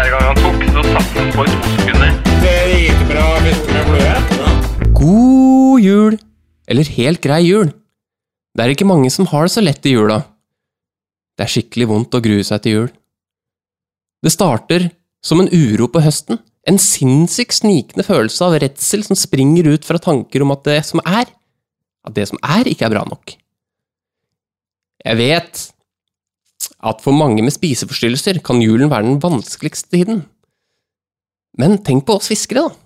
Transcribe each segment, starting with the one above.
Fjerde gang han tok, så satt han på i to sekunder. God jul! Eller helt grei jul. Det er ikke mange som har det så lett i jula. Det er skikkelig vondt å grue seg til jul. Det starter som en uro på høsten, en sinnssykt snikende følelse av redsel som springer ut fra tanker om at det som er, at det som er, ikke er bra nok. Jeg vet at for mange med spiseforstyrrelser kan julen være den vanskeligste tiden. Men tenk på oss fiskere, da.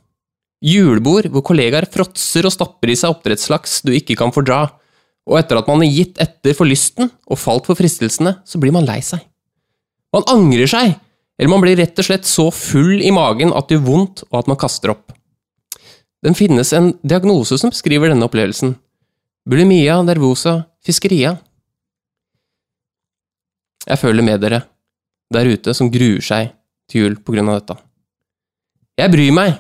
Julebord hvor kollegaer fråtser og stapper i seg oppdrettslaks du ikke kan fordra, og etter at man har gitt etter for lysten og falt for fristelsene, så blir man lei seg. Man angrer seg, eller man blir rett og slett så full i magen at det gjør vondt og at man kaster opp. Den finnes en diagnose som beskriver denne opplevelsen. Bulimia nervosa fiskeria. Jeg føler med dere der ute som gruer seg til jul på grunn av dette. Jeg bryr meg!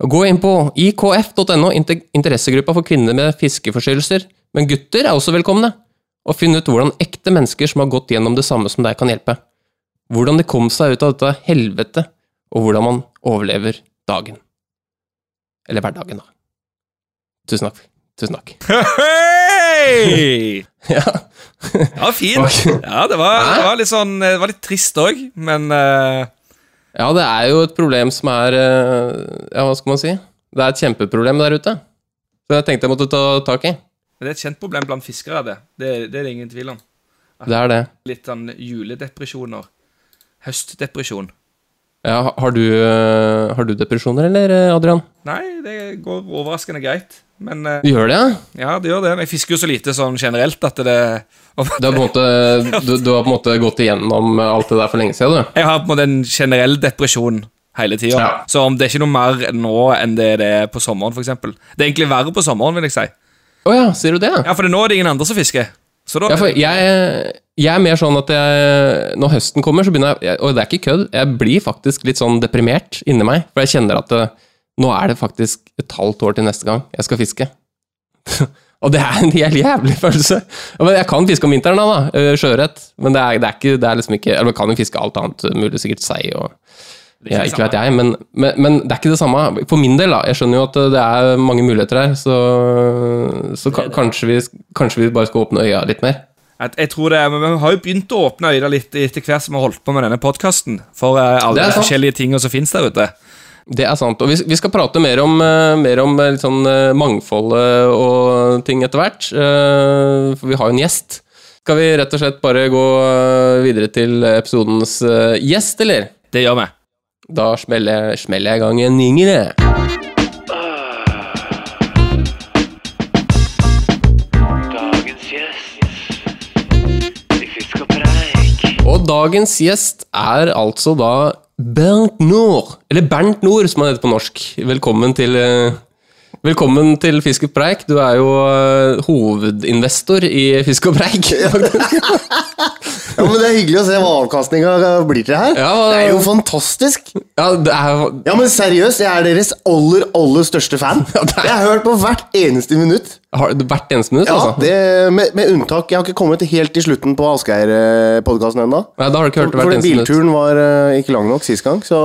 Gå inn på ikf.no, interessegruppa for kvinner med fiskeforstyrrelser, men gutter er også velkomne, og finn ut hvordan ekte mennesker som har gått gjennom det samme som deg, kan hjelpe. Hvordan de kom seg ut av dette helvete, og hvordan man overlever dagen. Eller hverdagen, da. Tusen takk. Tusen takk. Hei! Ja. Ja, fint. Ja, det var, det var litt sånn Det var litt trist òg, men uh... ja, det er jo et problem som er eh, Ja, hva skal man si? Det er et kjempeproblem der ute. Så jeg tenkte jeg måtte ta tak i. det er et kjent problem blant fiskere, det. Det, det er det ingen tvil om. Det er det. Litt sånn juledepresjoner. Høstdepresjon. Ja, har du, eh, har du depresjoner, eller, Adrian? Nei, det går overraskende greit. Men eh, Du gjør det, ja? ja, det gjør det. Men Jeg fisker jo så lite sånn generelt at det Du har, måte, du, du har på en måte gått igjennom alt det der for lenge siden, du. Jeg har på en måte en generell depresjon hele tida. Ja. Så om det er ikke noe mer nå enn det det er på sommeren, f.eks. Det er egentlig verre på sommeren, vil jeg si. Å ja, sier du det? Ja, For det, nå er det ingen andre som fisker. Så da Ja, jeg, jeg er mer sånn at jeg, når høsten kommer, så begynner jeg Og det er ikke kødd, jeg blir faktisk litt sånn deprimert inni meg. For jeg kjenner at det, nå er det faktisk et halvt år til neste gang jeg skal fiske. og det er en helt jævlig følelse. Men Jeg kan fiske om vinteren, da, da øh, sjøørret. Men det er, det, er ikke, det er liksom ikke Eller man kan jo fiske alt annet mulig, sikkert sei og ja, ikke vet jeg, men, men, men det er ikke det samme. For min del, da. Jeg skjønner jo at det er mange muligheter her, så, så ka- kanskje, vi, kanskje vi bare skal åpne øya litt mer. Jeg, jeg tror det er, men Vi har jo begynt å åpne øynene litt etter hvert som vi har holdt på med denne podkasten. For eh, alle de forskjellige tingene som finnes der ute. Det er sant. Og vi, vi skal prate mer om, eh, mer om eh, litt sånn eh, mangfoldet og ting etter hvert. eh, For vi har jo en gjest. Skal vi rett og slett bare gå videre til episodens gjest, eller? Det gjør vi. Da smeller, smeller jeg i gang en jingle, jeg. Dagens gjest er altså da Bernt Nord, eller Bernt Nord som han heter på norsk. Velkommen til, eh, velkommen til Fisk og Preik. Du er jo eh, hovedinvestor i Fisk og Preik. Ja, men Det er hyggelig å se hva avkastninga blir til her. Ja, det er jo fantastisk. Ja, det er Ja, men seriøst, jeg er deres aller, aller største fan. Jeg har hørt på hvert eneste minutt. har du hvert eneste minutt, Ja, altså? det, med, med unntak Jeg har ikke kommet helt til slutten på Asgeir-podkasten ennå. Nei, da har du ikke hørt hvert eneste minutt. bilturen var eh, ikke lang nok sist gang, så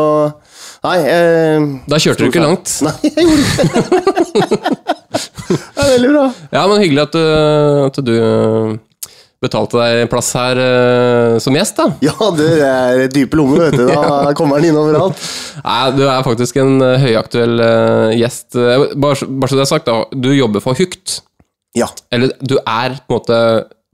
Nei. eh, Da kjørte du ikke langt. Nei, jeg gjorde ikke det. Er veldig bra. Ja, men hyggelig at du, at du eh, betalte deg plass her uh, som gjest, da. Ja, det er dype lommer, vet du. Da kommer han inn overalt. Nei, du er faktisk en eh, høyaktuell uh, gjest. Eh, Bare, så- bare så det er sagt, da. Du jobber for Hukt. Ja. Eller du er på en måte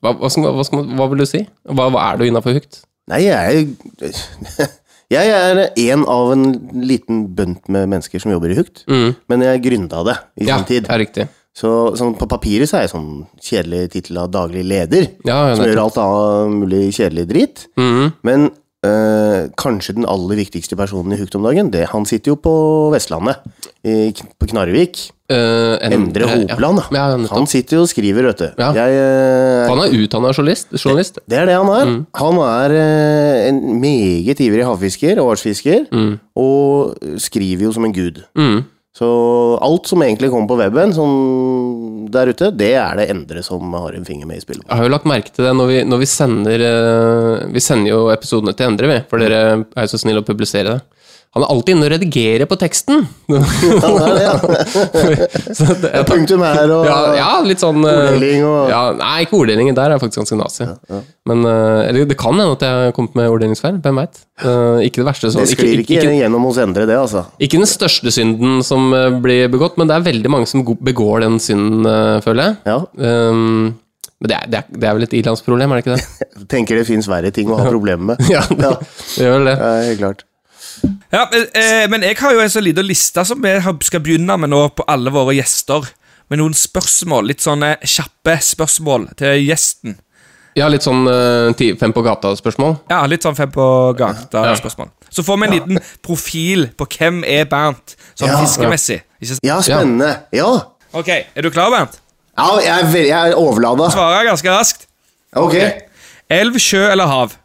Hva, hva, skal, hva, skal, hva vil du si? Hva er du innafor Hukt? Nei, jeg er Jeg er en av en liten bunt med mennesker som jobber i Hukt. Men jeg gründa det i Ja, sin tid. det er riktig. Så sånn, på papiret så er jeg sånn kjedelig tittel av daglig leder. Ja, ja, som gjør alt annet mulig kjedelig drit. Mm. Men eh, kanskje den aller viktigste personen i Hooked om dagen, det, han sitter jo på Vestlandet, i, på Knarvik. Eh, Endre Hopland. Ja, ja, han sitter jo og skriver, vet du. Ja. Jeg, eh, Han er utdanna journalist. journalist. det er det han er. Mm. Han er eh, en meget ivrig havfisker og artsfisker, og skriver jo som en gud. Mm. Så alt som egentlig kommer på weben sånn der ute, det er det Endre som har en finger med i spillet. Jeg har jo lagt merke til det når vi, når vi sender eh, Vi sender jo episodene til Endre, vi, for dere er jo så snille å publisere det. Han er alltid inne og redigerer på teksten! Ja, det, er det, ja. Punktum her og ja, ja, litt sånn eh, Orddeling og- ja, Nei, ikke orddelinger. Der er jeg faktisk ganske nazi. Men eh, eller det kan hende at jeg har kommet med orddelingsfeil. Hvem veit? ikke det verste. Så, Det sklir ikke, ikke ikke, gjennom hos Endre, det, altså. ikke den største synden som eh, blir begått, men det er veldig mange som begår den synden, eh, føler jeg. Ja. Um, men det er, det, er, det er vel et ilandsproblem, er det ikke det? Jeg tenker det fins verre ting å ha problemer med. ja, det, det gjør vel det. Ja, helt klart. Ja, men, eh, men jeg har jo en så liten liste som vi skal begynne med nå på alle våre gjester. Med noen spørsmål, litt sånne kjappe spørsmål til gjesten. Ja, litt sånn eh, ti- fem på gata-spørsmål. Ja, litt sånn fem på gata-spørsmål. Så får vi en liten profil på hvem er Bernt, sånn Ja. fiskemessig. Ikke? Ja, spennende. Ja. Ok, er du klar, Bernt? ja jeg, er veldig, jeg er overlada. Svarer ganske raskt. Ok. Elv, sjø eller hav?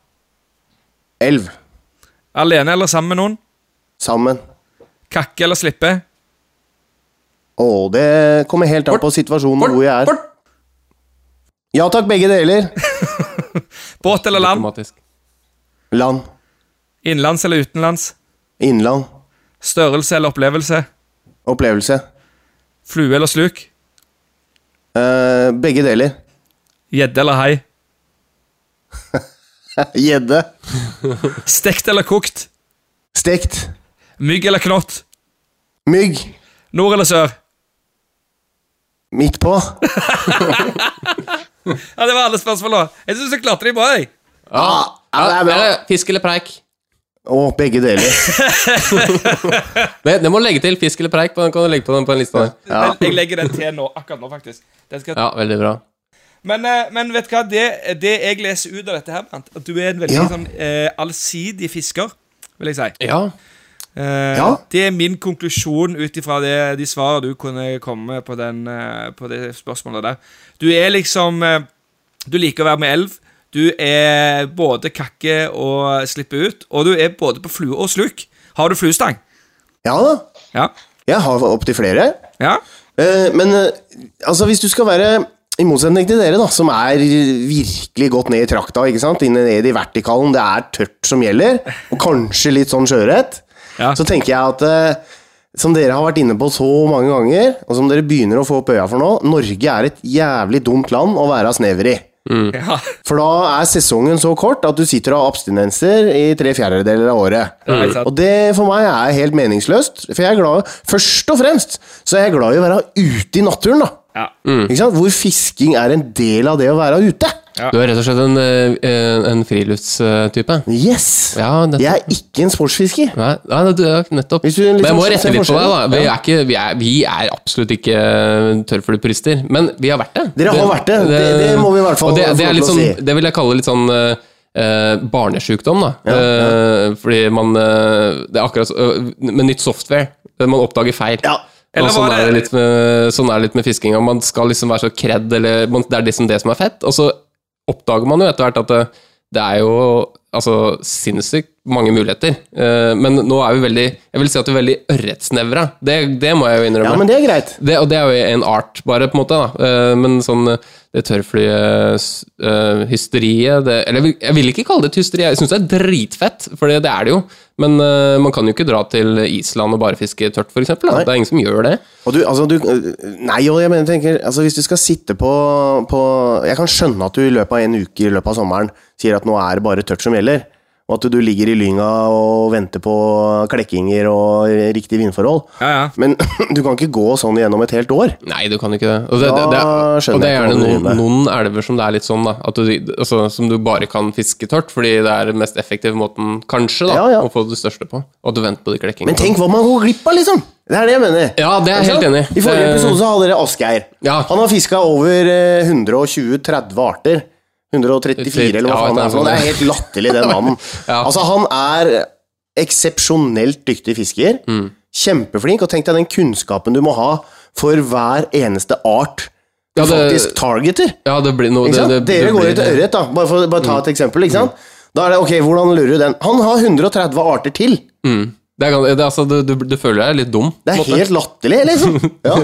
Elv. Alene eller sammen med noen? Sammen. Kakke eller slippe? Å, det kommer helt an på situasjonen hvor jeg er. Fort! Ja takk, begge deler. Båt eller land? Land. Innenlands eller utenlands? Innland. Størrelse eller opplevelse? Opplevelse. Flue eller sluk? Eh, begge deler. Gjedde eller hai? Gjedde. Stekt eller kokt? Stekt. Mygg eller knott? Mygg. Nord eller sør? Midt på. Ja, Det var alle spørsmålene. Jeg syns du klarte de bra. jeg. Ja, ja, det er bra. Fisk eller preik? Å, begge deler. Det, det må legge til fisk eller preik. På, den kan du legge på den på en lista der. Ja. Jeg legger den til nå, akkurat nå, faktisk. Den skal... Ja, veldig bra. Men, eh, men vet du hva? Det, det jeg leser ut av dette, her, at du er en veldig Ja. sånn, eh, allsidig fisker, vil jeg si. Ja. Eh, Ja. Det er min konklusjon ut ifra de svarene du kunne komme med på, den, eh, på det spørsmålet der. Du er liksom eh, Du liker å være med elv. Du er både kakke og slippe ut. Og du er både på flue og sluk. Har du fluestang? Ja da. Ja. Jeg har opptil flere. Ja? Eh, men altså, hvis du skal være i motsetning til dere, da, som er virkelig gått ned i trakta, ikke sant? Inne ned i vertikalen, det er tørt som gjelder, og kanskje litt sånn sjøørret, Ja. så tenker jeg at eh, som dere har vært inne på så mange ganger, og som dere begynner å få opp øya for nå, Norge er et jævlig dumt land å være snever i. ja. For da er sesongen så kort at du sitter og har abstinenser i tre fjerdedeler av året. Sant. Og det for meg er helt meningsløst. For jeg er glad Først og fremst så er jeg glad i å være ute i naturen, da. Ja. Ikke sant? Hvor fisking er en del av det å være ute. Du er rett og slett en, en, en friluftstype. Yes! Ja. Jeg er ikke en sportsfisker. Nei, nei, du er nettopp. Hvis du liksom Men jeg må rette litt på deg, da. Vi er, ikke, vi er, vi er absolutt ikke tørrfluepurister, men vi har vært det. Dere har vært det. Det- det må vi i hvert fall det, få det, lov er litt å sånn, si. det vil jeg kalle litt sånn eh, eh, barnesjukdom, da. Eh, fordi man eh, Det er akkurat så, eh, med nytt software. Man oppdager feil. Ja. Og sånn var er, det litt med, sånn er det litt med fisking. Og man skal liksom være så kredd, eller Det er liksom det som er fett. Og så oppdager man jo etter hvert at det, det er jo altså sinnssykt mange muligheter. Eh, men nå er vi veldig Jeg vil si at vi er veldig ørretsnevra. Det, det må jeg jo innrømme. ja, men det er greit. Det, og det er jo en art, bare, på en måte. da Eh, Men sånn det tørrflyhysteriet uh, Eller jeg vil- ikke kalle det et hysteri, jeg syns det er dritfett, for det, det er det jo. Men uh, man kan jo ikke dra til Island og bare fiske tørt, f.eks. Det er ingen som gjør det. Og du, altså, du Nei, og jeg mener, tenker Altså, hvis du skal sitte på, på Jeg kan skjønne at du i løpet av en uke i løpet av sommeren sier at nå er det bare tørt som gjelder, og at du ligger i lynga og venter på klekkinger og riktige vindforhold. Ja, ja. Men du kan ikke gå sånn gjennom et helt år. Nei, du kan ikke det. Og det, det, det, skjønner og det er gjerne noen, noen elver som det er litt sånn, da. At du, altså, som du bare kan fiske tørt, fordi det er den mest effektive måten, kanskje, da, Ja, ja. å få det største på. Og at du venter på de klekkingene. Men tenk hva man går glipp av, liksom! Det er det jeg mener. Ja, det er jeg helt enig i. Forrige episode så hadde dere Asgeir. Ja. Han har fiska over eh, 120-30 arter. 134, eller hva faen det er. Det er helt latterlig, den mannen. Ja. Altså, han er eksepsjonelt dyktig fisker. Mm. Kjempeflink. Og tenk deg den kunnskapen du må ha for hver eneste art du Ja, det- faktisk targeter. Ja, det blir noe det, det, Dere går jo til ørret, da. Bare for bare ta et eksempel. ikke sant? Da er det, ok, Hvordan lurer du den? Han har 130 arter til. Mm. Det er, det, altså, du, du, du føler deg litt dum. Det er helt latterlig, liksom. Ja.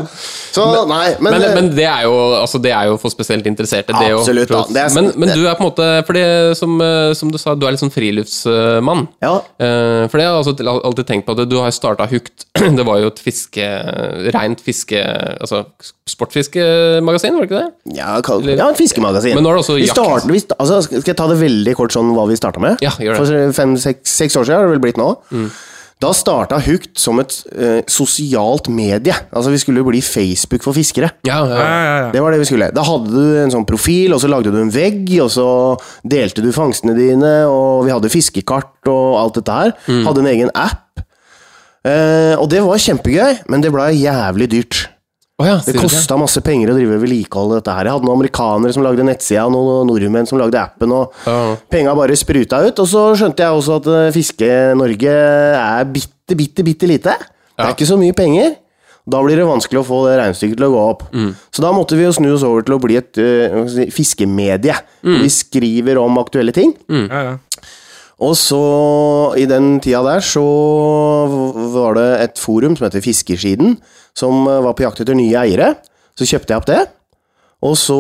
Så nei, men, Men, men det, er jo, altså, det er jo for spesielt interesserte. Det Absolutt, jo, da. Er- men, men du er på en måte Fordi, som, eh, som du sa, du er litt sånn friluftsmann. ja, Uh, for det har jeg altså alltid tenkt på at du har starta Hukt. Det var jo et fiske Rent fiske Altså sportfiskemagasin, var det ikke det? ja, kall- ja, et fiskemagasin. Men nå er det også jakt. starter, vi altså, skal jeg ta det veldig kort sånn hva vi starta med? Ja, gjør det. Mm. For fem-seks år siden har det vel blitt nå. Da starta Hukt som et eh, sosialt medie. Altså Vi skulle bli Facebook for fiskere. Ja, ja. Ja. Det var det vi skulle. Da hadde du en sånn profil, og så lagde du en vegg, og så delte du fangstene dine, og vi hadde fiskekart og alt dette her. Mm. Hadde en egen app. Eh, og det var kjempegøy, men det ble jævlig dyrt. Å ja, Det kosta masse penger å drive vedlikeholde dette her. Jeg hadde noen amerikanere som lagde nettsida, og noen nordmenn som lagde appen, og Ja. penga bare spruta ut. Og så skjønte jeg også at eh, Fiske-Norge er bitte, bitte, bitte lite. Det Ja. er ikke så mye penger. Da blir det vanskelig å få det regnestykket til å gå opp. Mm. Så da måtte vi jo snu oss over til å bli et hva skal jeg si, fiskemedie. Mm. Vi skriver om aktuelle ting. ja, ja. Og så, i den tida der, så var det et forum som heter Fiskeskiden, som eh, var på jakt etter nye eiere. Så kjøpte jeg opp det. Og så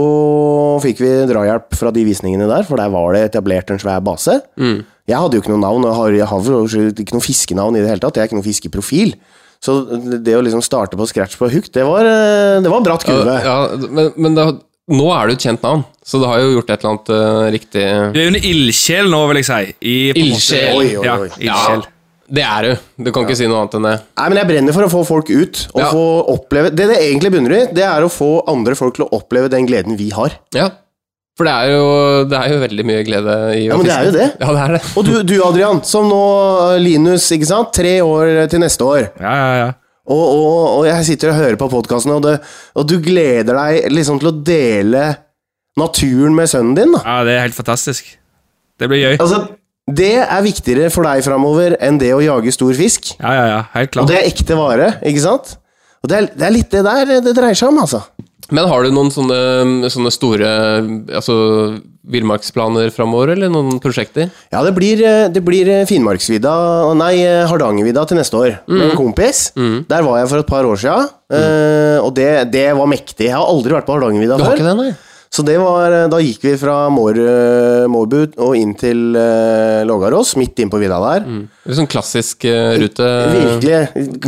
fikk vi drahjelp fra de visningene der, for der var det etablert en svær base. Jeg hadde jo ikke noe navn, og jeg har, ikke noe fiskenavn i det hele tatt. Jeg er ikke noen fiskeprofil. Så det å liksom starte på scratch på hook, det var, eh, det var bratt kurve. Ja, men, men det, nå er du et kjent navn, så det har jo gjort et eller annet uh, riktig Du er jo en ildsjel nå, vil jeg si. I, måte- Ildsjel. Oi, oi, Ja, oi. ildsjel. Det er du. Du kan ikke si noe annet enn det. Nei, men jeg brenner for å få folk ut, og Ja. få oppleve Det det egentlig bunner i, det er å få andre folk til å oppleve den gleden vi har. Ja. For det er jo, det er jo veldig mye glede i å Ja, men det er jo det. Ja, det er det. Og du, du Adrian, som nå eh, Linus, ikke sant? Tre år til neste år. Ja, ja, ja. Og, og, og jeg sitter og hører på podkasten, og, det- og du gleder deg liksom til å dele naturen med sønnen din. da. ja, det er helt fantastisk. Det blir gøy. Altså, Det er viktigere for deg framover enn det å jage stor fisk. Ja, ja, ja. Helt Og det er ekte vare, ikke sant? Og det er, det er litt det der det dreier seg om, altså. Men har du noen sånne, sånne store altså, villmarksplaner framover, eller noen prosjekter? Ja, det blir, eh, det blir eh, Finnmarksvidda, nei, eh, Hardangervidda til neste år, med en kompis. Der var jeg for et par år siden, mm. og det, det var mektig. Jeg har aldri vært på Hardangervidda Du har ikke det, nei? Så det var, eh, da gikk vi fra Mår, eh, Mårbu og inn til uh, Lågarås, midt inn på vidda der. Det er sånn klassisk uh, rute. Virkelig.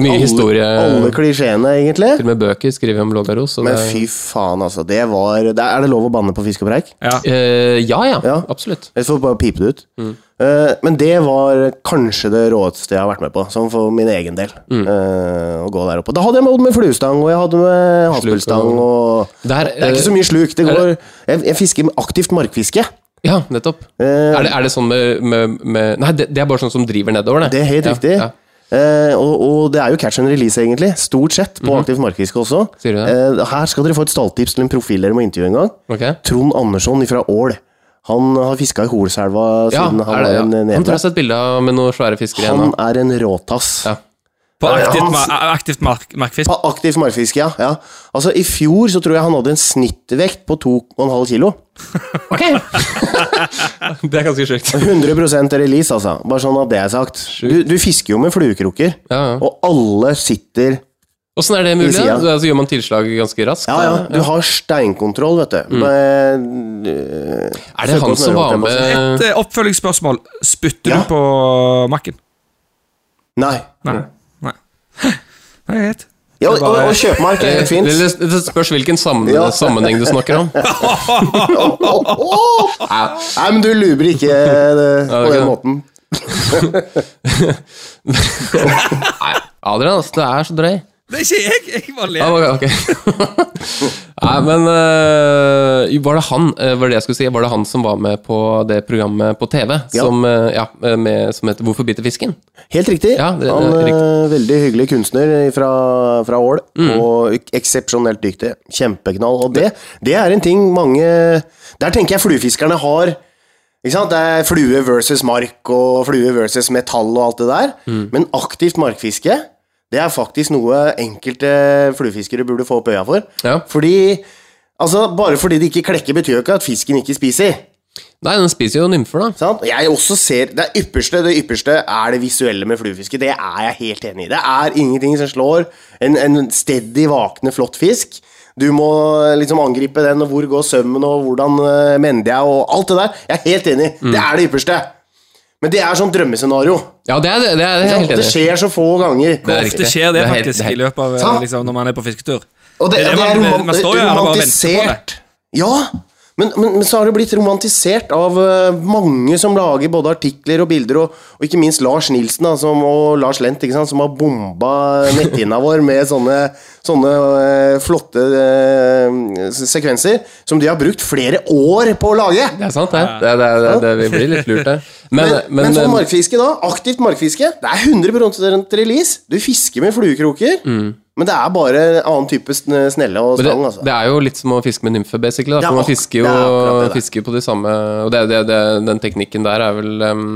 Mye alle, historie. Alle klisjeene, egentlig. Til og med bøker skriver om Lågarås. Men det- fy faen, altså. Det var det, Er det lov å banne på fisk og preik? Ja. Uh, ja, ja, Ja. Absolutt. Jeg får bare pipe det ut. Mm. Eh, men det var kanskje det råeste jeg har vært med på, sånn for min egen del. Mm. Uh, å gå der oppe. Da hadde jeg med, fluestang, og jeg hadde med haspelstang, og Der, Det er ikke så mye sluk. Det går Jeg, jeg fisker med aktivt markfiske. Ja, nettopp. Uh, Er det, er det sånn med, med, med Nei, det, det er bare sånn som driver nedover, det. Det er helt Ja, riktig. Ja, Uh, og, og det er jo catch and release, egentlig. Stort sett på aktivt markfiske også. Sier du det? Her skal dere få et stalltips til en profil dere må intervjue en gang. Okay. Trond Andersson fra Ål. Han har fiska i Holselva Ja, siden han var ja. en Han neve. tror jeg har sett bilde av med noen svære fiskere igjen. Han er en råtass. Ja. På aktivt, Han- aktivt mark markfisk. På aktivt markfisk, ja. ja. Altså, I fjor så tror jeg han hadde en snittvekt på 2,5 kilo. Ok! Det er ganske sjukt. 100% release, altså. Bare sånn at det er sagt. Du, du fisker jo med fluekrukker, Ja, ja. og alle sitter Åssen er det mulig? Da? Altså, gjør man tilslag ganske raskt? Ja, ja. Du har steinkontroll, vet du. Med, Mm. Er det han som var med Et eh, oppfølgingsspørsmål. Spytter Ja. du på makken? Nei. Nei. Nei. Nei, Nei. Ja, og, og, og kjøpmark er helt fint. Det, det, det spørs hvilken sammenheng, Ja. sammenheng du snakker om. Nei, men du luber ikke det, på den måten. Nei, Adrian, altså, det er så drøy. Det er ikke jeg! Jeg bare ler. Ah, okay, okay. Nei, men uh, var det han uh, var det jeg skulle si, var det han som var med på det programmet på TV Ja. som, uh, ja, med, som heter Hvorfor biter fisken? Helt riktig. Ja, det- han er veldig hyggelig kunstner fra, fra Ål, Mm. og ek- eksepsjonelt dyktig. Kjempeknall. Og det, det er en ting mange Der tenker jeg fluefiskerne har ikke sant? Det er flue versus mark og flue versus metall og alt det der. Mm. Men aktivt markfiske, det er faktisk noe enkelte fluefiskere burde få opp øya for. Ja. Fordi Altså, Bare fordi det ikke klekker, betyr jo ikke at fisken ikke spiser. Nei, den spiser jo nymfer, da. Sant? Jeg også ser Det ypperste det ypperste er det visuelle med fluefiske. Det er jeg helt enig i. Det er ingenting som slår en, en steady, vakne, flott fisk. Du må liksom angripe den, og hvor går sømmen, og hvordan uh, mender jeg, og alt det der. Jeg er helt enig. Mm. Det er det ypperste. Men det er sånn drømmescenario. Ja, det er det. det er jeg helt Det skjer så få ganger. Det er Ofte skjer det, Det er helt- faktisk det er i løpet av liksom, når man er på fisketur. Og det, Det er det det er man- man står jo gjerne bare venter på det. Ja, men, men, men så har det blitt romantisert av eh, mange som lager både artikler og bilder, og, og ikke minst Lars Nilsen da, som, og Lars Lent, ikke sant, som har bomba netthinna vår med sånne, sånne eh, flotte eh, sekvenser som de har brukt flere år på å lage. Det er sant, det. det, det, det, det vi blir litt lurt der. Men, Men, men, men, sånn eh, markfiske, da, aktivt markfiske, det er 100% release. Du fisker med fluekroker, men det er bare annen type snelle og stang. det, altså. det er jo litt som å fiske med nymfe, basically. Da, for man fisker jo, det det fisker på de samme Og det, det, det, den teknikken der er vel øh,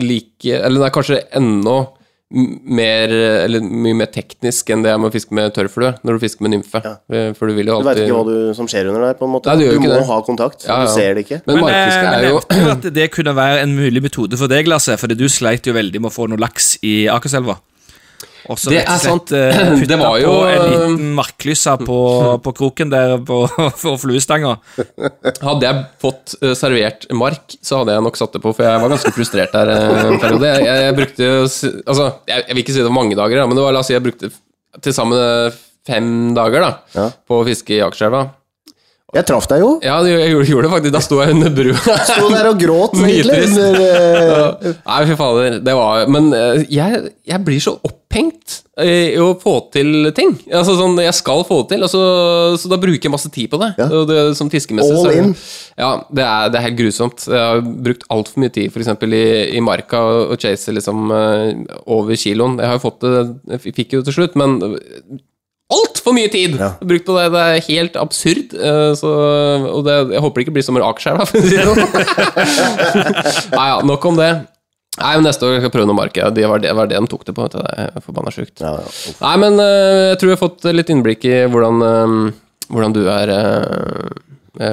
like Eller den er kanskje m- mer Eller mye mer teknisk enn det er med å fiske med tørrflue når du fisker med nymfe. Ja. For du vil jo Du veit ikke hva du, som skjer under der, på en måte. Nei, du gjør jo må det. ha kontakt, Ja, ja. du ser det ikke. Men Men eh, er jo jo at det kunne være en mulig metode for deg, Lasse. Fordi du sleit jo veldig med å få noe laks i Akerselva. Og så Det rett og er sant. slett, eh, putta Det var jo, på en eh, liten marklyse på, på kroken der på, for fluestanga. Hadde jeg fått eh, servert mark, så hadde jeg nok satt det på, for jeg var ganske frustrert der en periode. Jeg, jeg, jeg brukte jo Altså, jeg, jeg vil ikke si det var mange dager, da, men det var, la oss si jeg brukte til sammen fem dager da, Ja. på å fiske i Akerselva. Jeg traff deg jo. Ja, jeg gjorde, det faktisk. Da sto jeg under brua. Sto der og gråt, egentlig. Under, eh, Nei, fy fader. Det var Men eh, jeg, jeg blir så opphengt eh, i å få til ting. Altså sånn, Jeg skal få det til, altså, så, da bruker jeg masse tid på det. Ja. Det som fiskemessig All så in. Ja, det er, det er helt grusomt. Jeg har brukt altfor mye tid f.eks. I, i marka og chase liksom over kiloen. Jeg har jo fått det Jeg fikk jo til slutt, men Altfor mye tid Ja. brukt på det! Det er helt absurd. eh, Så, og det, jeg håper det ikke blir som en Akerselva, for å si det sånn. Nei ja, nok om det. Nei, men Neste år skal jeg prøve noe mark. Det var det, var det de tok det på. Det er forbanna sjukt. ja, ja. Nei, men eh, jeg tror jeg har fått litt innblikk i hvordan, eh, hvordan du er,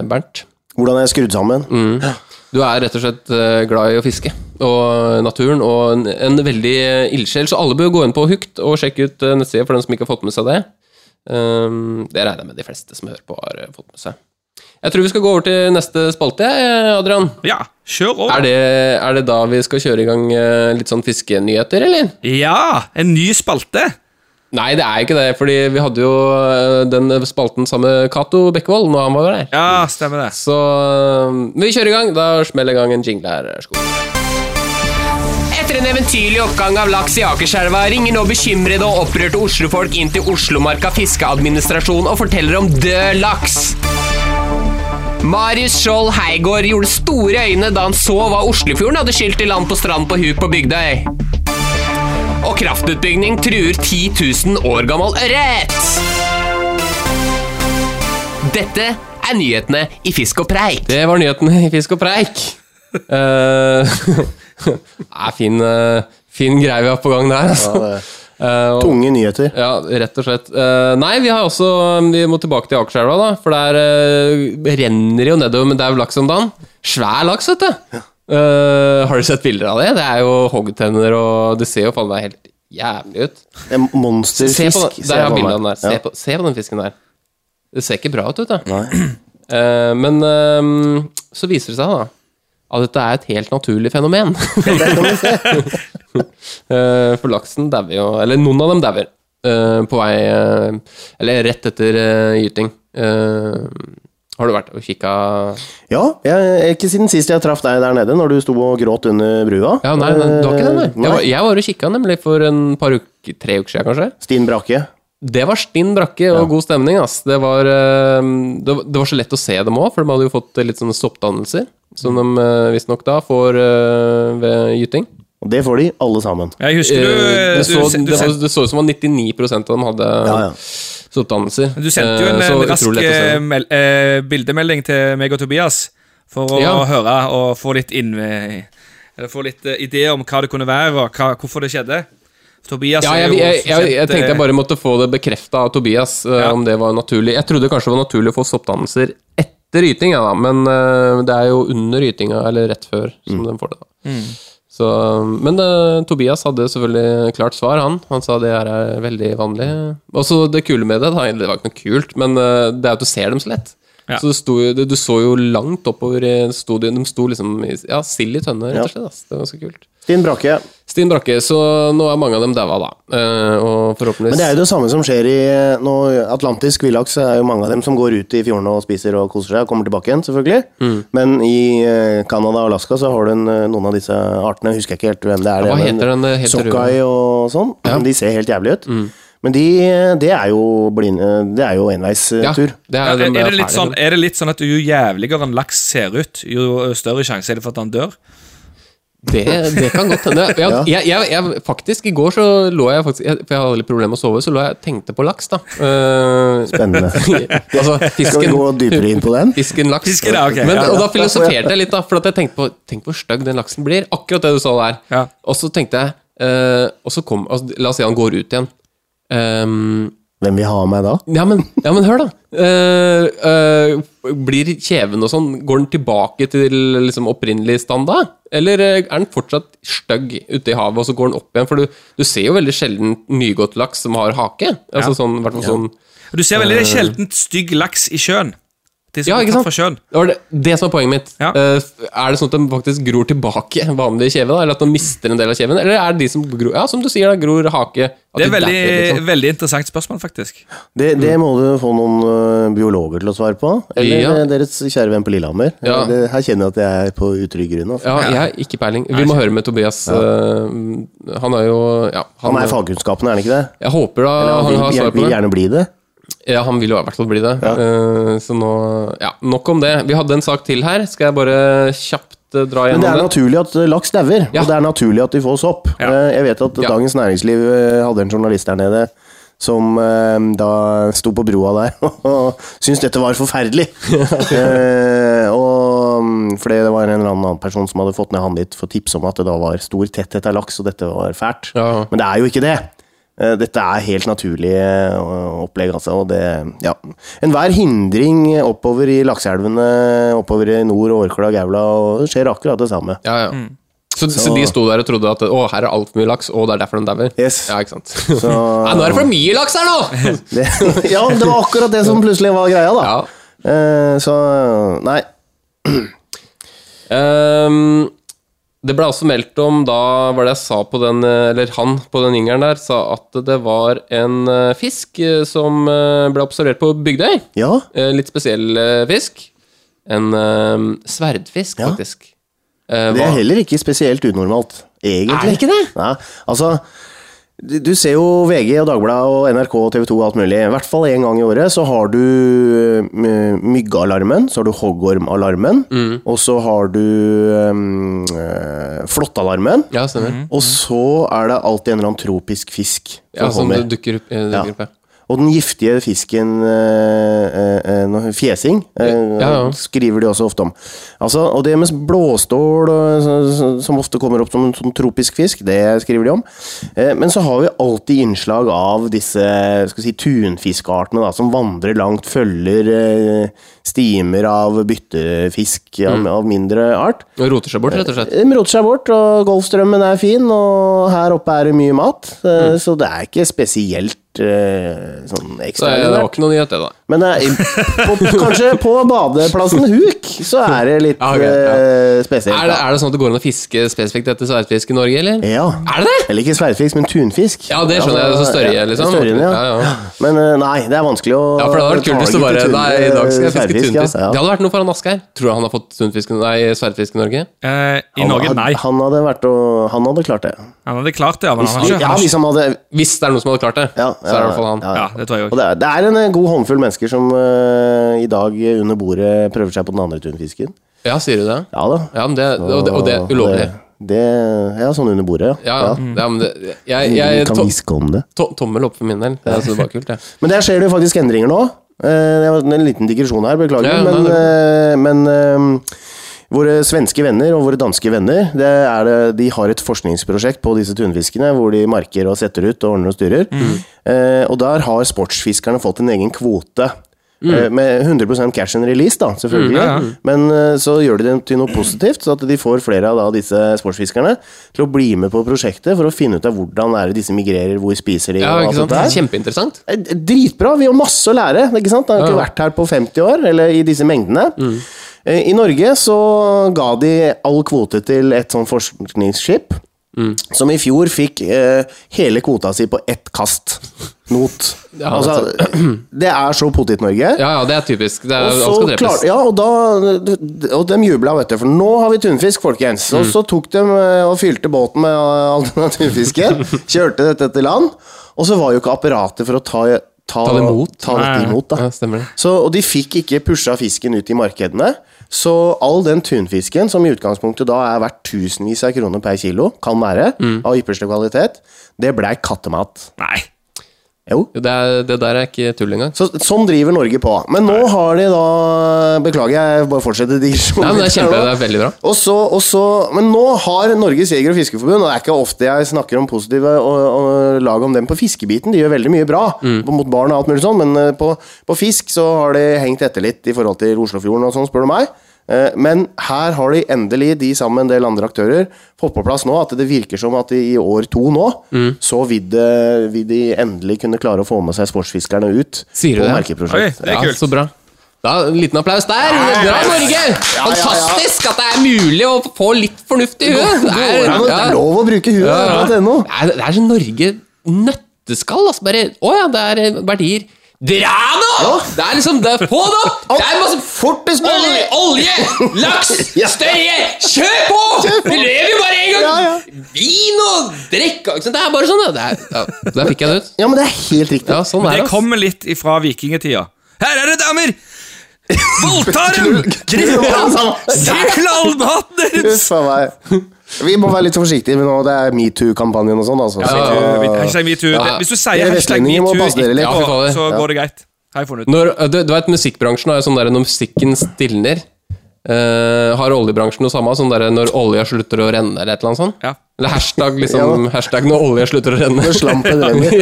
Bernt. Hvordan er jeg skrudd sammen? Mm. Du er rett og slett glad i å fiske og naturen, og en, en veldig ildsjel. Så alle bør gå inn på Hukt og sjekke ut nettsida for den som ikke har fått med seg det. Um, det regner jeg med de fleste som hører på, har eh, fått med seg. Jeg tror vi skal gå over til neste spalte, Adrian. Ja, kjør over. Er det, er det da vi skal kjøre i gang eh, litt sånn fiskenyheter, eller? Ja, en ny spalte. Nei, det er ikke det, fordi vi hadde jo eh, den spalten sammen med Cato Bekkevold når han var der. Ja, stemmer det. Så eh, vi kjører i gang. Da smeller jeg i gang en jingle her. God. Etter en eventyrlig oppgang av laks i Akerselva ringer nå bekymrede og opprørte oslofolk inn til Oslomarka fiskeadministrasjon og forteller om død laks. Marius Skjold Heigård gjorde store øyne da han så hva Oslofjorden hadde skylt i land på strand på huk på Bygdøy. Og kraftutbygging truer 10 000 år gammel ørret. Dette er nyhetene i Fisk og preik. Det var nyhetene i Fisk og preik. Eh, Nei, fin, eh, fin greie vi har på gang der, altså. Ja, Eh, Tunge nyheter. ja, rett og slett. Eh, nei, vi har også Vi må tilbake til Akerselva, da. For der eh, renner jo nedover med dau laks om dagen. Svær laks, vet du. Eh, har du sett bilder av det? Det er jo hoggtenner, og det ser jo faen meg helt jævlig ut. En monsterfisk. Se på den, der har den der. Se, Ja. på, se på den fisken der. Det ser ikke bra ut, vet du. Men eh, så viser det seg da at dette er et helt naturlig fenomen. Det. Eh, For laksen dauer jo Eller noen av dem dauer eh, på vei eh, Eller rett etter gyting. Har du vært og kikka Ja, jeg, ikke siden sist jeg traff deg der nede, når du sto og gråt under brua. Ja, nei, nei, du har ikke det, nei. Jeg var, jeg var og kikka nemlig for en par uker, tre uker siden, kanskje. Stin Brakke. Det var stinn brakke og god stemning, ass. Det var, eh, det, var- det var så lett å se dem òg, for de hadde jo fått litt sånne soppdannelser. Som de uh, visstnok da får eh, ved gyting. Og det får de, alle sammen. Jeg husker du, Eh, det, så, du, det, var, det så ut som at 99% av dem hadde Ja, ja. soppdannelser. du sendte jo en, Eh, så en rask eh, mel eh, bildemelding til meg og Tobias for å Ja. høre og få litt inn Eller få litt eh, ideer om hva det kunne være, og hva, hvorfor det skjedde. Tobias Ja, jeg, jeg, jeg, jeg tenkte jeg eh, bare måtte få det bekrefta av Tobias, eh, Ja. om det var naturlig. Jeg trodde kanskje det var naturlig å få soppdannelser etter yting, ja, da, men eh, det er jo under ytinga, eller rett før, som de får det. da. Så, men uh, Tobias hadde selvfølgelig klart svar, han. Han sa det her er veldig vanlig. Og så det kule med det, da, det var ikke noe kult, men uh, det er at du ser dem så lett. Ja. Så det sto, du, du så jo langt oppover i studien. de, de sto liksom i ja, sild i tønne, rett og slett. ass. Det var ganske kult. Stinn Brakke. Stinn Brakke, så nå er mange av dem daua, da. Eh, og forhåpentligvis Men det er jo det samme som skjer i nå, Atlantisk villaks. er jo mange av dem som går ut i fjordene og spiser og koser seg og kommer tilbake igjen, selvfølgelig. Mm. Men i eh, Canada og Alaska så har du en, eh, noen av disse artene, jeg husker ikke helt hvem det er. Ja, hva det, heter den, Sokkai helt Sockeye og sånn. De ser helt jævlig ut. Mm. Men de, det er jo blinde Det er jo enveistur. Ja, det er, er, er, det litt sånn, er det litt sånn at jo jævligere en laks ser ut, jo større sjanse er det for at han dør? Det, det kan godt hende. Jeg, jeg, jeg, jeg, faktisk, i går så lå jeg faktisk For jeg hadde litt problemer med å sove, så lå jeg og tenkte på laks, da. Uh, Spennende. altså, Skal vi gå dypere inn på den? Fisken, laks. Fisken, ja, ok, Men, ja. og da filosoferte jeg litt, da. For at jeg tenkte på Tenk hvor stygg den laksen blir. Akkurat det du sa der. Ja. Og så tenkte jeg uh, Og så kom altså, La oss si han går ut igjen. Um, Hvem vil ha meg da? ja, men, ja, men hør, da. Uh, uh, blir kjeven og sånn Går den tilbake til liksom, opprinnelig stand da? Eller eh, er den fortsatt stygg ute i havet, og så går den opp igjen? For du, du ser jo veldig sjelden nygått laks som har hake. Altså sånn, i hvert sånn Du ser veldig sjeldent stygg laks i sjøen. De som Ja, ikke sant? Det var det, det som er poenget mitt. Ja. Uh, er det sånn at de faktisk gror tilbake vanlig kjeve, da? Eller at de mister en del av kjeven? Eller er det de som gror Ja, som du sier, da, gror hake at Det er et veldig, liksom? veldig interessant spørsmål, faktisk. Det, det Mm. må du få noen uh, biologer til å svare på. Eller Ja. deres kjære venn på Lillehammer. Ja. Det, her kjenner jeg at jeg er på utrygg grunn. Altså. Ja, jeg har ikke peiling. Vi må høre med Tobias. Uh, han er jo ja, Han er fagkunnskapen, er han ikke det? Jeg håper da Eller han han vil, har svar på vil gjerne bli det. Ja, han vil jo i hvert fall bli det. Eh, så nå Ja, nok om det. Vi hadde en sak til her. Skal jeg bare kjapt uh, dra Men det gjennom er den? naturlig at laks dauer, Ja. og det er naturlig at de får sopp. Ja. Uh, Jeg vet at Ja. Dagens Næringsliv hadde en journalist der nede som da sto på broa der og syntes dette var forferdelig. Eh, og mm, fordi det var en eller annen person som hadde fått ned han dit for tips om at det da var stor tetthet av laks, og dette var fælt. Ja. Men det er jo ikke det. Eh, Dette er helt naturlig eh, opplegg, altså. Og det, ja. Enhver hindring oppover i lakseelvene, oppover i nord, Årkla, Gaula, og det skjer akkurat det samme. Ja, ja. Så, så de sto der og trodde at å, her er altfor mye laks, og det er derfor den dauer? Yes. Ja, ikke sant. Nei, nå er det for mye laks her, nå! Det, ja, det var akkurat det som plutselig var greia, da. Ja. Uh, Så nei. Ehm, det ble også meldt om da var det jeg sa på den eh, Eller han på den yngelen der sa at det var en eh, fisk eh, som ble observert på Bygdøy. Ja. Litt spesiell fisk. En sverdfisk, Ja. faktisk. Det er heller ikke spesielt unormalt, egentlig. Er det ikke det? Nei, altså du ser jo VG og Dagbladet og NRK og TV 2 og alt mulig. I hvert fall én gang i året så har du myggealarmen, myggalarmen, så har du hoggormalarmen, Mm. og så har du um, eh, flåttalarmen. Ja, stemmer. Og så er det alltid en eller annen tropisk fisk som Ja, som du dukker opp. eh, dukker opp ja. Og den giftige fisken eh, eh, eh, fjesing eh, Ja, ja. skriver de også ofte om. Altså, og det med blåstål, som ofte kommer opp som en sånn tropisk fisk, det skriver de om. Eh, men så har vi alltid innslag av disse skal si, tunfiskartene da, som vandrer langt, følger stimer av byttefisk av, Mm. av mindre art. Og roter seg bort, rett og slett. De roter seg bort, og Golfstrømmen er fin, og her oppe er det mye mat. eh, Så det er ikke spesielt eh, ekstra. Så det var ikke noe nyhet, det, da. Men eh, på, kanskje på badeplassen Huk, så er det litt Ja, ok, ja. eh, spesielt. Er det, er det sånn at det går an å fiske spesifikt etter sverdfisk i Norge, eller? Ja. Er det det? Eller ikke sverdfisk, men tunfisk. Ja, det skjønner jeg. Så størje, ja, liksom. Størjen, ja. Ja, ja. Men eh, nei, det er vanskelig å Ja, for det hadde vært kult hvis du bare Nei, i dag skal jeg fiske tunfisk. Ja. Det hadde vært noe for han Asgeir. Tror du han har fått tunfisk, nei, sverdfisk i Norge? Eh, I Han Norge, nei. Han hadde vært og, Han hadde klart det. Han hadde klart det, han Ja, hvis han hadde Hvis det er noen som hadde klart det, ja, så er det i hvert fall han. ja, Ja, det tror jeg Og òg. det er, det er en god håndfull mennesker som uh, i dag under bordet prøver seg på den andre tunfisken. Ja, sier du det? Ja da. Ja, men det, og, det, og det er ulovlig. Det, ja, sånn under bordet, ja. Ja, ja. ja men det, jeg, Vi jeg, kan hviske om det. to, Tommel opp for min del. Det er det var kult, det. Men der skjer det jo faktisk endringer nå. Eh, Det var en liten digresjon her, beklager. Ja, men eh, men våre svenske venner og våre danske venner det er det, de har et forskningsprosjekt på disse tunfiskene, hvor de marker og setter ut og ordner og styrer. Mm. Eh, og der har sportsfiskerne fått en egen kvote. Mm. eh, Med 100 cash and release, da, selvfølgelig. ja, Men eh, så gjør de det til noe positivt, så at de får flere av da, disse sportsfiskerne til å bli med på prosjektet for å finne ut av hvordan er det disse migrerer, hvor spiser de, Ja, og alt sant? det der. Kjempeinteressant. Eh, Dritbra, vi har masse å lære. ikke sant? Han har ikke vært her på 50 år, eller i disse mengdene. Eh, I Norge så ga de all kvote til et sånn forskningsskip, som i fjor fikk eh, hele kvota si på ett kast. Not. Ja, altså, det er så potet Norge. Ja, ja, det er typisk. Det er, Og, skal klar, ja, og, da, og de jubla, vet du, for nå har vi tunfisk, folkens. Mm. Og så tok de eh, og fylte båten med all denne tunfisken, kjørte dette til land, og så var jo ikke apparatet for å ta, ta, Ta det imot. ta dette imot da. Ja, det. Så, og de fikk ikke pusha fisken ut i markedene. Så all den tunfisken, som i utgangspunktet da er verdt tusenvis av kroner per kilo, kan være, Mm. av ypperste kvalitet, det blei kattemat. Nei. Jo. Det, er, det der er ikke tull engang. Så, sånn driver Norge på. Men nå har de da Beklager, jeg bare fortsetter digresjonen. Nei, men det er kjempe, det er veldig bra. Og så, og så, men nå har Norges Jeger- og Fiskerforbund, og det er ikke ofte jeg snakker om positive og, og lag om dem på fiskebiten, de gjør veldig mye bra Mm. mot barn og alt mulig sånn, men eh, på, på fisk så har de hengt etter litt i forhold til Oslofjorden og sånn, spør du meg. Eh, Men her har de endelig, de sammen med en del andre aktører, fått på plass nå at det virker som at i år to nå, Mm. så vil, det, vil de endelig kunne klare å få med seg sportsfiskerne ut Sier du på merkeprosjekt. Det er ja. Så bra. Da, En liten applaus der! Bra, Norge! Fantastisk at det er mulig å få litt fornuft i huet! Det er, det er lov å bruke huet ja, ja. Det er, sånn Norge nøtteskall. Altså bare Å ja, det er verdier. Dra nå! Det er liksom det er Få det opp! Det er masse Fortest olje, mulig! olje, laks, Ja. størje! Kjør på! Vi lever jo bare én gang! Ja, ja. Vin og drikk? Det er bare sånn, ja. Det er, ja. Der fikk jeg det ut. Ja, men det er helt riktig. Ja, sånn men Det det. kommer litt ifra vikingtida. Her er det damer! Voldtar dem! Se knallmaten deres! Uff a meg. Vi må være litt forsiktige med nå. Det er metoo-kampanjen og sånn. Altså. Ja, ja, ja. Metoo. Ja. Hvis du sier hashtag metoo. Ja, så går det greit. Når, du, du vet, Musikkbransjen har jo sånn der når musikken stilner. uh, har oljebransjen noe samme? Sånn der når olja slutter å renne, eller et eller annet sånt? Ja. Eller hashtag, liksom, hashtag når olja slutter å renne. Når slampen renner.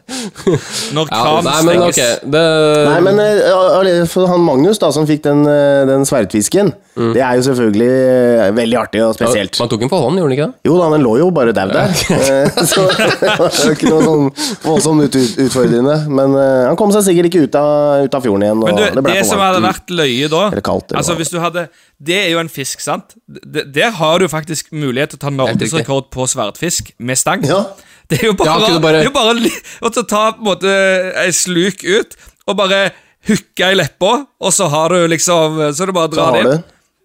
Når Ja, kranen nei, men ok. stenges. Det, Nei, men uh, han Magnus, da, som fikk den, den sverdfisken, det er jo selvfølgelig eh, veldig artig og spesielt. Man tok den for hånden, gjorde den ikke det? Jo da, den lå jo bare daud der. Eh, Så det var ikke noe sånn voldsomt ut, ut, utfordrende. Men eh, han kom seg sikkert ikke ut av, ut av fjorden igjen. Og Men du, det det som hadde vært løye da kaldt, Altså hvis du hadde Det er jo en fisk, sant? Der har du faktisk mulighet til å ta norgesrekord på sverdfisk med stang. Ja. Det er jo bare, Ja, bare- det er jo bare å ta- ta på en måte ei sluk ut og bare hooke i leppa, og så har du liksom Så er det bare å dra det inn.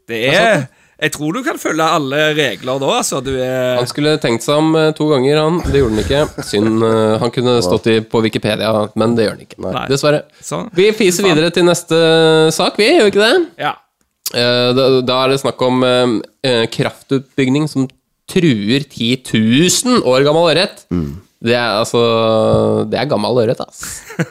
Det er Jeg tror du kan følge alle regler da, altså. Du er Han skulle tenkt seg om eh, to ganger, han. Det gjorde han ikke. Synd. eh, han kunne stått i, på Wikipedia, men det gjør han ikke. Nei. Dessverre. Sånn. Vi fiser videre til neste sak, vi, gjør vi ikke det? Ja. Eh, Da, da er det snakk om kraftutbygging som truer 10 000 år gammel ørret. Det er altså Det er gammel ørret, ass.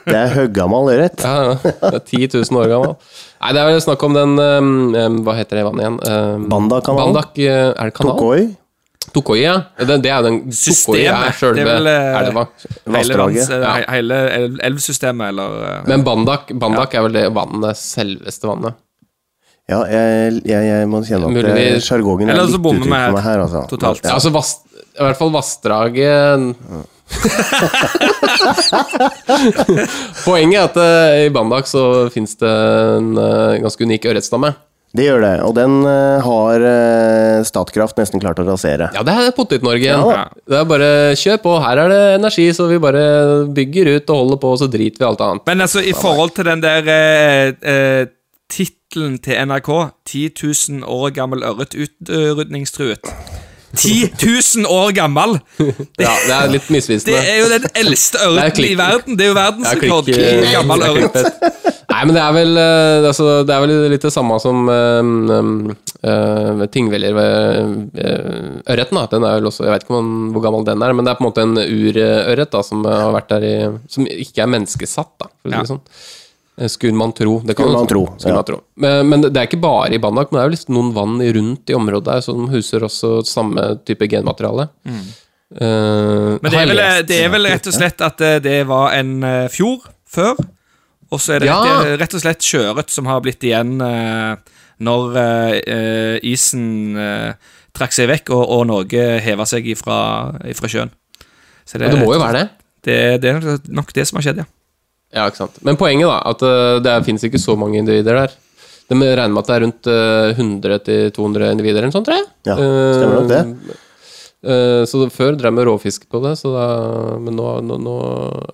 Det er høggammal ørret. Ja, ja. Det er 10 000 år gammel. Nei, det er vel snakk om den eh, eh, Hva heter det vannet igjen? Um, Bandakanalen? Bandak eh, Er det kanal? Tokoi. Tokoi, ja. Det, det er den Tokoi er Systemet. sjølve Det er vel, eh, elva. Hele, Vassdraget. eh, Ja. hele elvsystemet, eller eh, Men Bandak, Bandak er vel det vannet, selveste vannet. Ja, jeg, jeg, jeg må kjenne at eh, sjargongen er litt her for meg her. Altså. totalt. Ja, altså vast, I hvert fall vassdraget Poenget er at uh, i Bandak så fins det en uh, ganske unik ørretstamme. Det gjør det, og den uh, har Statkraft nesten klart å rasere. Ja, det er Potet-Norge igjen. Ja. Det er bare kjør på, her er det energi, så vi bare bygger ut og holder på, og så driter vi alt annet. Men altså, i forhold til den der eh, tittelen til NRK 10 000 år gammel ørret utrydningstruet 10 000 år gammel! Ja, det er litt misvisende. Det er jo den eldste Det ørreten i verden. Det er jo verdensrekord i eh, gammel det ørret. Nei, men det er vel, eh, altså, det er vel litt det samme som um, um, uh, tingveller ved uh, ørreten. Den er vel også, Jeg vet ikke man, hvor gammel den er, men det er på en måte en urørret da, som har vært der i Som ikke er menneskesatt, da, for å si Ja. sånn. Eh, Skulle man tro. Det kan Skulle man tro, Skulle ja. man tro. Men, men det er ikke bare i Banak, men det er jo liksom noen vann rundt i området der som huser også samme type genmateriale. Eh, Men det er, vel, det er vel rett og slett at eh, det var en fjord før, og så er det Ja. rett, og slett sjøørret som har blitt igjen når isen trakk seg vekk, og, og Norge heva seg ifra, ifra sjøen. Så Ja, det må jo være det. Det, det er nok det som har skjedd, ja. Ja, ikke sant. Men poenget da, at uh, det finnes ikke så mange individer der. De regner med at det er rundt uh, 100-200 individer eller noe sånt, tror jeg. Ja, stemmer nok det. Eh, så før drev med råfisk på det, så da, men nå, nå, nå,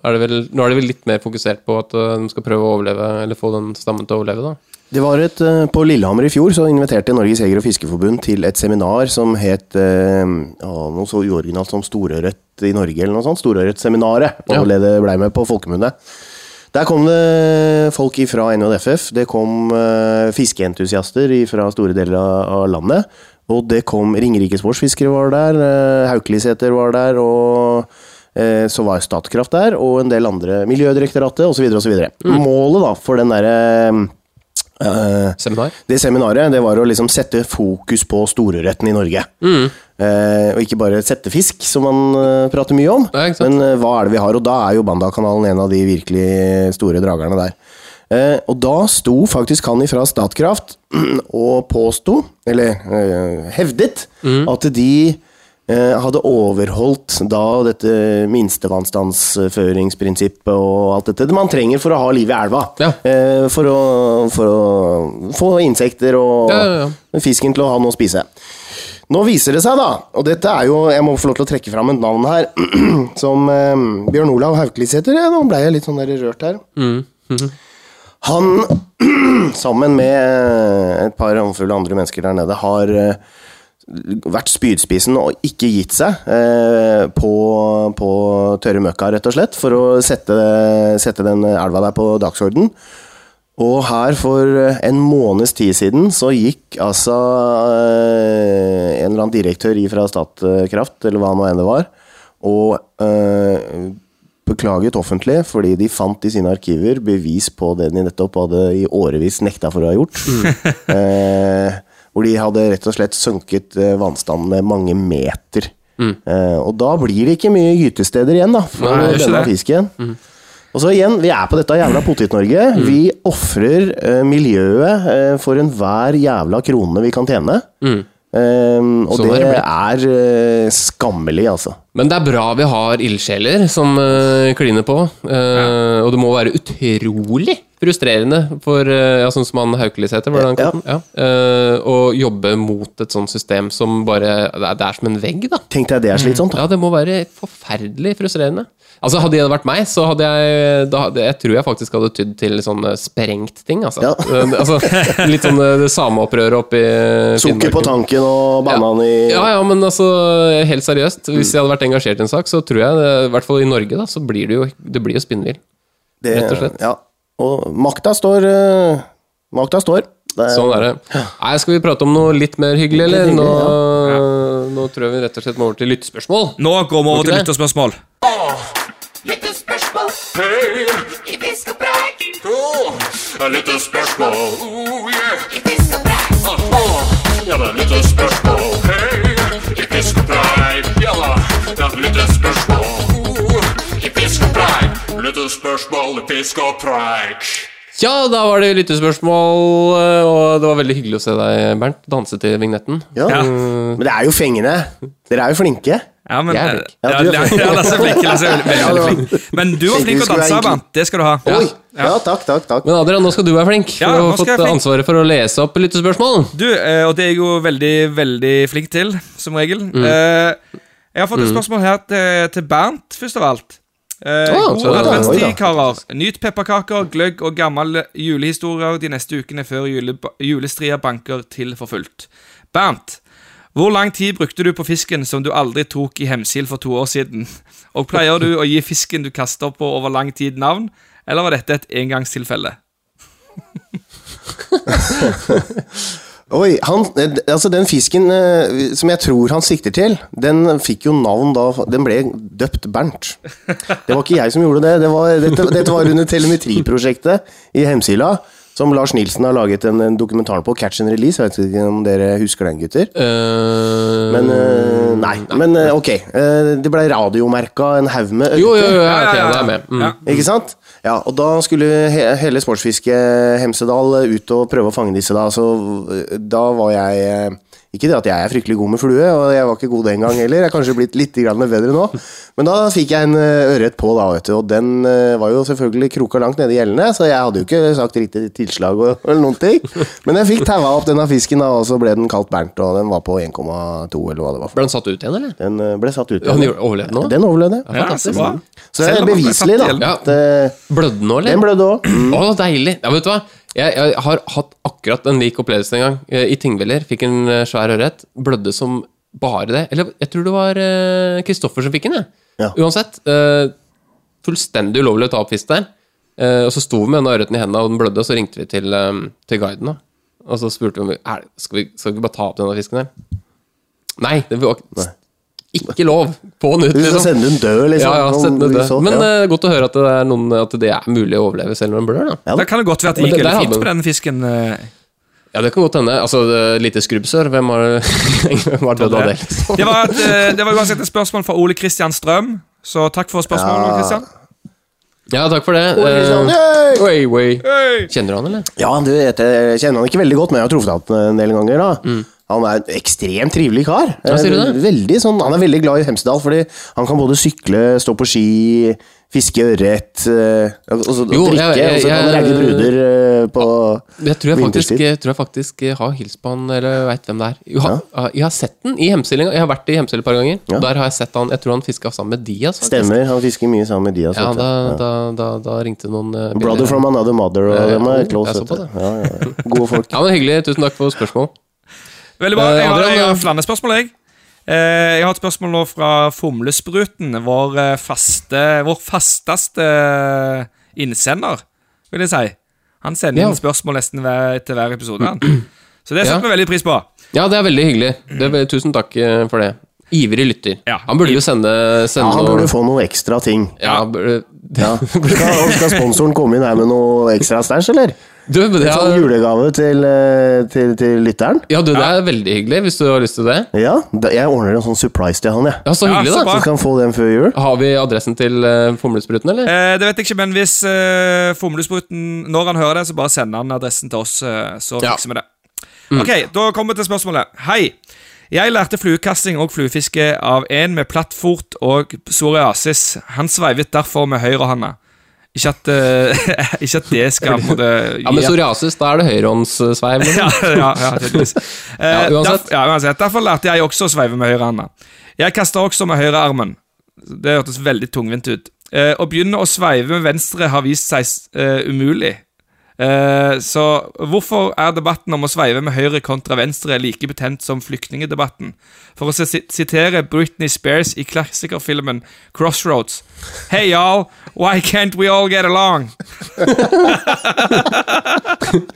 er det vel, nå er det vel litt mer fokusert på at eh, de skal prøve å overleve, eller få den stammen til å overleve, da. Det var et, eh, På Lillehammer i fjor så inviterte Norges jeger- og fiskeforbund til et seminar som het eh, ja, noe så uoriginalt som Storørret i Norge, eller noe sånt. Storørretseminaret, Ja. og det ble med på folkemunne. Der kom det folk fra NJFF, det kom eh, fiskeentusiaster fra store deler av, landet. Og det kom Ringerike sportsfiskere var der, eh, Haukeliseter var der, og eh, så var Statkraft der, og en del andre. Miljødirektoratet osv. osv. Målet da for den derre Uh, Seminar. det seminaret det var å liksom sette fokus på storørreten i Norge. Eh, og ikke bare sette fisk, som man eh, prater mye om, men eh, hva er det vi har? Og da er jo Bandakanalen en av de virkelig store dragerne der. Eh, og da sto faktisk han ifra Statkraft og påsto, eller eh, hevdet, at de eh, hadde overholdt da dette minstevannstandsføringsprinsippet og alt dette man trenger for å ha liv i elva. Ja. Eh, for, å, for å få insekter og Ja, ja, fisken til å ha noe å spise. Nå viser det seg, da, og dette er jo Jeg må få lov til å trekke fram et navn her, som eh, Bjørn Olav Hauklisæter. Ja, nå ble jeg litt sånn der rørt her. Han, sammen med et par håndfulle andre mennesker der nede, har eh, vært spydspissen og ikke gitt seg eh, på, på tørre møkka, rett og slett, for å sette, sette den elva der på dagsorden. Og her for en måneds tid siden så gikk altså eh, en eller annen direktør fra Statkraft, eller hva nå enn det var, og eh, beklaget offentlig fordi de fant i sine arkiver bevis på det de nettopp hadde i årevis nekta for å ha gjort. Eh, hvor de hadde rett og slett sunket eh, vannstanden med mange meter. Eh, og da blir det ikke mye gytesteder igjen da, for Nei, denne fisken. Og så igjen, vi er på dette jævla Potet-Norge. Mm. Vi ofrer eh, miljøet eh, for enhver jævla krone vi kan tjene. Eh, og Sånn det er er eh, skammelig, altså. Men det er bra vi har ildsjeler som uh, kliner på. Ja. Og det må være utrolig frustrerende for uh, ja, sånn som han Haukeliseter, var det han kalte den? Ja. Uh, å jobbe mot et sånt system som bare Det er, det er som en vegg, da. Tenk deg det er slitsomt. Ja, det må være forferdelig frustrerende. Altså, Hadde det vært meg, så hadde jeg da Jeg tror jeg faktisk hadde tydd til sånn eh, sprengt ting, altså. Ja. Eh, altså litt sånn eh, det sameopprøret oppi Sukker på tanken og banan i Ja, ja, men altså, helt seriøst. Hvis jeg hadde vært engasjert i en sak, så tror jeg, i hvert fall i Norge, da, så blir det jo det blir jo spinnvill. det, rett og slett. Ja. Og makta står eh, Makta står. Det Sånn er det. Nei, Skal vi prate om noe litt mer hyggelig, eller? Nå, ja. nå tror jeg vi rett og slett må over til lyttespørsmål. Nå går vi over til lyttespørsmål. Lyttespørsmål Hei! i Fisk og spørsmål. Oh, yeah. Åh, Ja, det er litt spørsmål og preik. Ja, da var det lyttespørsmål, eh, og det var veldig hyggelig å se deg, Bernt, danse til vignetten. Ja. Ja. Men det er jo fengende. Dere er jo flinke. Ja, men, Jeg er eh, flink. Ja, Ja, du er ja, flink. ja, Lasse er flink. Lasse er veldig, veldig, veldig flink. Men du var flink til å danse, Bernt. Det skal du ha. Oi! Ja, takk, takk, takk. Men Adrian, nå skal du være flink, for Ja, du har fått ansvaret for å lese opp lyttespørsmål. Du, eh, og det er jeg jo veldig, veldig flink til, som regel. Mm. Eh, jeg har fått et spørsmål her til Bernt, først av alt. Eh, oh, god adventstid, karer. Nyt pepperkaker, gløgg og gamle julehistorier de neste ukene før jule, julestria banker til for fullt. Bernt, hvor lang tid brukte du på fisken som du aldri tok i Hemsil for to år siden? Og pleier du å gi fisken du kaster på over lang tid navn, eller var dette et engangstilfelle? Oi, han, eh, altså den fisken eh, som jeg tror han sikter til, den fikk jo navn da Den ble døpt Bernt. Det var ikke jeg som gjorde det. det var, dette, dette var under telemetriprosjektet i Hemsila, som Lars Nilsen har laget en, en dokumentar på, Catch and Release. Jeg vet ikke om dere husker den, gutter? Uh, Men uh, nei. Men uh, ok. Det ble radiomerka en haug med øyne. Jo, jo, jo, ja, Ja, ja, ja. er med. Mm. Ja. Ikke sant? Ja, og da skulle he hele sportsfiske Hemsedal ut og prøve å fange disse da, så eh, da var jeg eh, Ikke det at jeg er fryktelig god med flue, og jeg var ikke god den gang heller, jeg er kanskje blitt litt bedre nå, men da fikk jeg en eh, ørret på da, vet du, og den eh, var jo selvfølgelig kroka langt nede i gjellene, så jeg hadde jo ikke sagt riktig tilslag eller noen ting, men jeg fikk taua opp denne fisken da, og så ble den kalt Bernt, og den var på 1,2 eller hva det var. for. Ble den satt ut igjen, eller? Den eh, ble satt ut. igjen. Den overlevde nå? Den overlevde. Ja, så Ja, Så det er beviselig da, Ja. Blødde den nå, eller? den blødde også. Å, deilig! Ja, vet du hva? Jeg, jeg har hatt akkurat en lik opplevelse en gang. Eh, I Tingviller. fikk en eh, svær ørret. Blødde som bare det. Eller jeg tror det var Kristoffer Kristoffer som fikk den, jeg. Ja. Uansett. Uh, fullstendig ulovlig å ta opp fisk der. Uh, og så sto vi med den ørreten i hendene, og den blødde, og så ringte vi til, um, til guiden. da. Og så spurte vi om vi skal, vi skal vi bare ta opp denne fisken her. Nei, det var ikke lov! På nytt, liksom. sende den død, liksom. Ja, ja, om den død. Men ja. eh, godt å høre at det, er noen, at det er mulig å overleve selv når den blør. da. Ja. Da kan det godt være at det gikk veldig fint på den fisken. eh. Ja, det kan godt hende. Altså, lite skrubbsør, hvem har, hvem har dødd av det? liksom? Det var, et, eh, det var uansett et spørsmål fra Ole Kristian Strøm, så takk for spørsmålet, Ja. Ole Kristian. Ja, takk for det. Oi, sånn, Eh, oi, oi. Kjenner du han, eller? Ja, du vet, jeg kjenner han ikke veldig godt, men jeg har truffet han en del ganger. da. Mm. Han er en ekstremt trivelig kar. Ja, sier du det? Eh, Veldig sånn, Han er veldig glad i Hemsedal, fordi han kan både sykle, stå på ski, fiske ørret eh, og Jo, drikke, jeg- jeg- og så kan han jeg- bruder eh, på Jeg tror jeg faktisk, jeg tror jeg faktisk har hilst på han, eller veit hvem det er. Jeg har, jeg har sett den i Hemselinga. Jeg har vært i Hemsel et par ganger. Ja. Der har jeg sett han Jeg tror han fiska sammen med Dias. faktisk. Stemmer, han fisker mye sammen med Diaz. Ja, da, da, da, da ringte noen bilder. Brother from another mother, og Ja, dem er close. Gode folk. Ja, men Hyggelig. Tusen takk for spørsmål. Veldig bra. Eh, Jeg har, jeg har flere spørsmål, jeg. Eh, Jeg har et spørsmål nå fra Fomlespruten, vår eh, faste Vår fasteste innsender, vil jeg si. Han sender Ja. inn spørsmål nesten hver, til hver episode. Han. Så det Ja. setter vi veldig pris på. Ja, det er veldig hyggelig. Det er, tusen takk eh, for det. Ivrig lytter. Ja. Han burde jo sende, sende Ja, han noe burde få noe ekstra ting. ja, burde, Ja. Skal, skal sponsoren komme inn her med noe ekstra stæsj, eller? Du, men det En sånn julegave til, eh, til, til lytteren? ja, du, det er veldig hyggelig hvis du har lyst til det. Ja, jeg ordner en sånn surprise til han, jeg. Ja, Så Ja, hyggelig, så da. Så kan få den før jul. Har vi adressen til uh, Fomlespruten, eller? Eh, det vet jeg ikke, men hvis eh, Fomlespruten Når han hører det, så bare sender han adressen til oss, eh, så Ja. fikser vi det. Ok, Da kommer vi til spørsmålet. Hei. Jeg lærte fluekasting og fluefiske av en med plattfot og psoriasis. Han sveivet derfor med høyrehånda. Ikke at, eh, ikke at det skal på Ja, men psoriasis, da er det høyrehåndssveiv. ja, Liksom. ja, ja, tydeligvis. Eh, Ja, uansett. derf- ja, uansett. Derfor lærte jeg også å sveive med høyrehånda. Jeg kaster også med høyrearmen. Det hørtes veldig tungvint ut. Eh, å begynne å sveive med venstre har vist seg umulig. Eh, så hvorfor er debatten om å sveive med høyre kontra venstre like betent som flyktningedebatten? For å sitere Britney Spears i klassikerfilmen Crossroads. Hey y'all, why can't we all get along?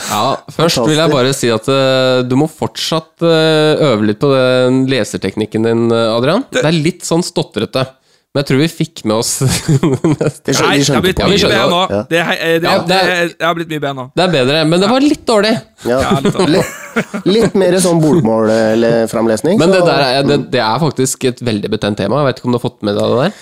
Ja, først vil jeg bare si at uh, du må fortsatt uh, øve litt på den leserteknikken din, Adrian. Adrian. Det er litt sånn stotrete. Men jeg tror vi fikk med oss De Nei, de det har blitt mye bedre nå. Ja. Det, er- eh, det, det, det det har blitt mye bedre nå. Det er bedre, men det var litt dårlig. Ja. litt dårlig. Litt, mer sånn bordmålframlesning. Men det, der er, det, det er faktisk et veldig betent tema. Jeg vet ikke om du har fått med deg det der?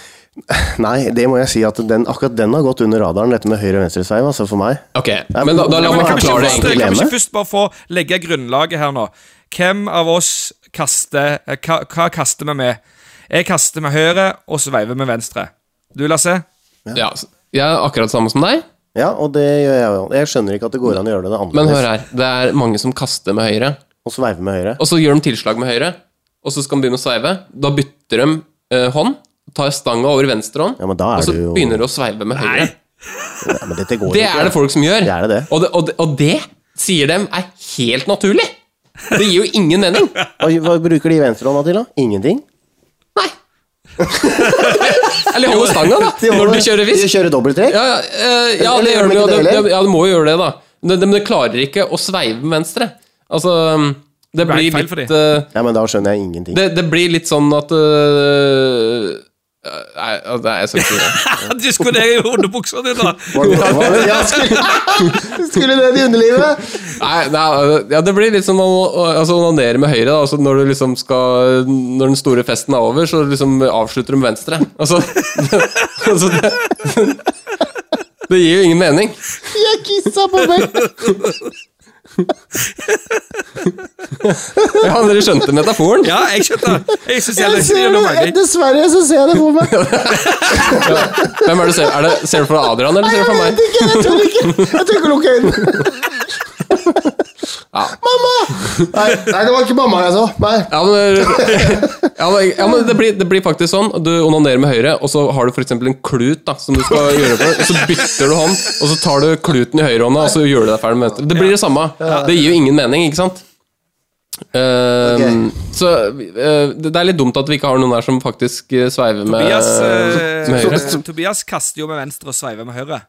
Nei, det må jeg si at den, akkurat den har gått under radaren, dette med høyre- og venstresveiv, altså for meg. Ok, men da, da la meg kan vi ikke forklare det først, kan vi ikke først bare få legge grunnlaget her nå? Hvem av oss kaster eh, Hva, hva kaster vi med? Jeg kaster med høyre og sveiver med venstre. Du, Lasse? Ja, jeg er akkurat samme som deg, Ja, og det gjør jeg jo. Jeg skjønner ikke at det går an å gjøre det men annerledes. hør her. Det er mange som kaster med høyre, Og sveive med høyre. og så gjør de tilslag med høyre, og så skal de begynne å sveive. Da bytter de eh, hånd, tar stanga over venstre hånd, Ja, men da er og så det jo begynner de å sveive med høyre. Ja, men dette går Det ikke. er det folk som gjør. Det er det det. Og, det, og, det, og det, sier dem, er helt naturlig. Det gir jo ingen mening. Hva bruker de venstrehånda til, da? Ingenting? Eller holde stanga, da, De når du kjører fisk. kjører dobbelttrekk? Ja, ja, eh, ja det gjør de jo. det Det, det, ja, du må jo gjøre det, da. Men det, men de klarer ikke å sveive med venstre. Altså, det blir litt uh, Ja, men da skjønner jeg ingenting. det, det blir litt sånn at øh, Nei, altså, nei, jeg skal ikke det. Du skulle det i underbuksa di, da! Var det- var det- Ja, skulle, skulle det i underlivet? Nei, nei, ja, det blir litt som å altså, onanere med høyre. Da. Altså, når, du liksom skal, når den store festen er over, så liksom avslutter du med venstre. Altså, altså det, det gir jo ingen mening. Jeg kissa på meg! Ja, Dere skjønte metaforen? Ja, jeg skjønte Jeg jeg Jeg ser det, dessverre så ser jeg det for meg. Hvem er det du ser? Er det, ser du fra Adrian, eller ser du fra Jeg vet ikke, jeg tør ikke. Jeg tør ikke lukke øynene. Mamma! Nei, nei, det var ikke mamma jeg så. Nei. Ja, men, ja, men, ja, men det, blir, det blir faktisk sånn. Du onanerer med høyre, og så har du f.eks. en klut da, som du skal gjøre og så bytter du hånd, og så tar du kluten i høyrehånda, og så gjør du deg ferdig med venstre. Det blir det samme. Det gir jo ingen mening, ikke sant? Ehm, Så uh, det er litt dumt at vi ikke har noen der som faktisk eh, sveiver med, Tobias, med høyre. eh, Tobias kaster jo med venstre og sveiver med høyre.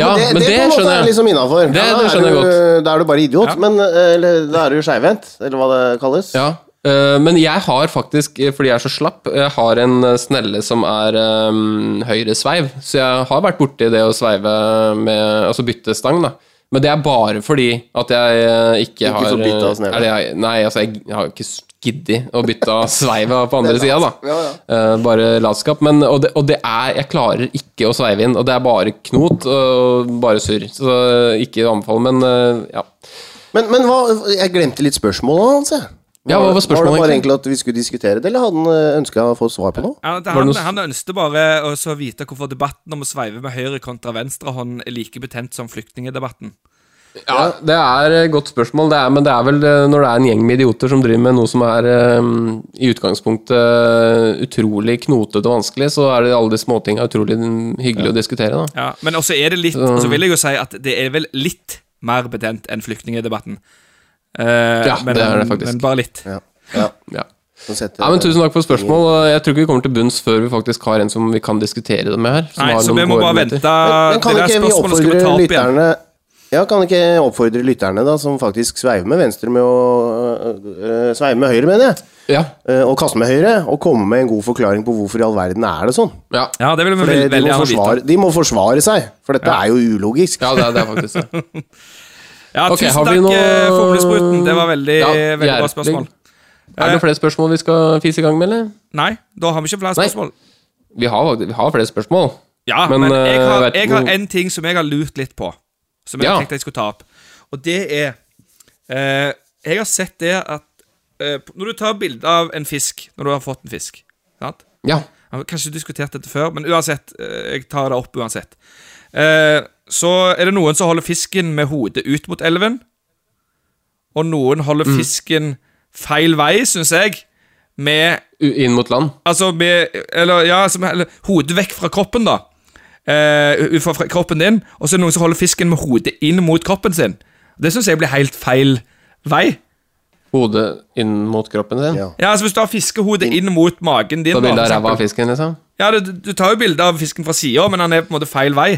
Ja, det, men det, det på en måte er liksom innafor. Godt. Da er du bare idiot. Men eh, eller, da er du skeivhendt, eller hva det kalles. Ja, eh, men jeg har faktisk, eh, fordi jeg er så slapp, jeg har en snelle som er um, høyresveiv. Så jeg har vært borti det å sveive med Altså bytte stang, da. Men det er bare fordi at jeg ikke, Ikke har får bytte av snelle. jeg, Nei, altså, jeg har ikke giddet å bytte sveiva på andre sida, da. Ja, ja. Eh, bare latskap. Men, og, det, og det er Jeg klarer ikke å sveive inn, og det er bare knot og bare surr. Så eh, ikke anbefale, men eh, ja. Men, men hva, jeg glemte litt spørsmålet hans, jeg. Ja, hva var spørsmålet Var det bare egentlig? at vi skulle diskutere det, eller hadde han ønska å få svar på noe? Ja, det, han, noe han ønsket bare å så vite hvorfor debatten om å sveive med høyre kontra venstre hånd er like betent som flyktningedebatten. Ja, det er et godt spørsmål, det er, men det er vel eh, når det er en gjeng med idioter som driver med noe som er um, i utgangspunktet eh, utrolig knotete og vanskelig, så er det alle de småtinga utrolig hyggelig å diskutere, da. Ja, men også er det litt så vil jeg jo si at det er vel litt mer betent enn flyktningdebatten. Uh, Ja, det er det faktisk. Men bare litt. Ja. ja. Ja. Ja, men Tusen takk for spørsmål. Jeg tror ikke vi kommer til bunns før vi faktisk har en som vi kan diskutere det med her. som Nei, har så noen vi må bare vente. Men, men kan det ikke vi oppfordre lytterne Ja, kan ikke oppfordre lytterne, da, som faktisk sveiver med venstre med å øh, Sveiver med høyre, mener jeg. Ja, øh, og kaste med høyre, og komme med en god forklaring på hvorfor i all verden er det sånn. ja. Ja, det vil vi veldig, de, veldig må gjerne vite. forsvare, de må forsvare seg, for dette er jo ulogisk. ja det, er, det er faktisk det. Ja, okay, tusen har vi takk, noe- eh, Det var veldig, Ja, veldig bra spørsmål. Er det flere spørsmål vi skal fise i gang med, eller? Nei, da har vi ikke flere spørsmål. Vi har, vi har flere spørsmål. Ja, Men, men, jeg, eh, har, jeg har en ting som jeg har lurt litt på. Som jeg Ja. tenkte jeg skulle ta opp. Og det er eh, Jeg har sett det at eh, Når du tar bilde av en fisk Når du har fått en fisk sant? Ja. Jeg har kanskje diskutert dette før, men uansett, eh, jeg tar det opp uansett. Eh, så er det noen som holder fisken med hodet ut mot elven, og noen holder Mm. fisken feil vei, syns jeg, med Inn mot land. Altså med Eller, ja, som, eller, hodet vekk fra kroppen, da. Eh, ut fra kroppen din, og så er det noen som holder fisken med hodet inn mot kroppen sin. Det syns jeg blir helt feil vei. Hodet inn mot kroppen sin. Ja. Ja, altså Hvis du har fiskehodet inn mot magen din Så bilde av ræva av fisken, liksom? Ja, du, du tar jo bilde av fisken fra sida, men han er på en måte feil vei.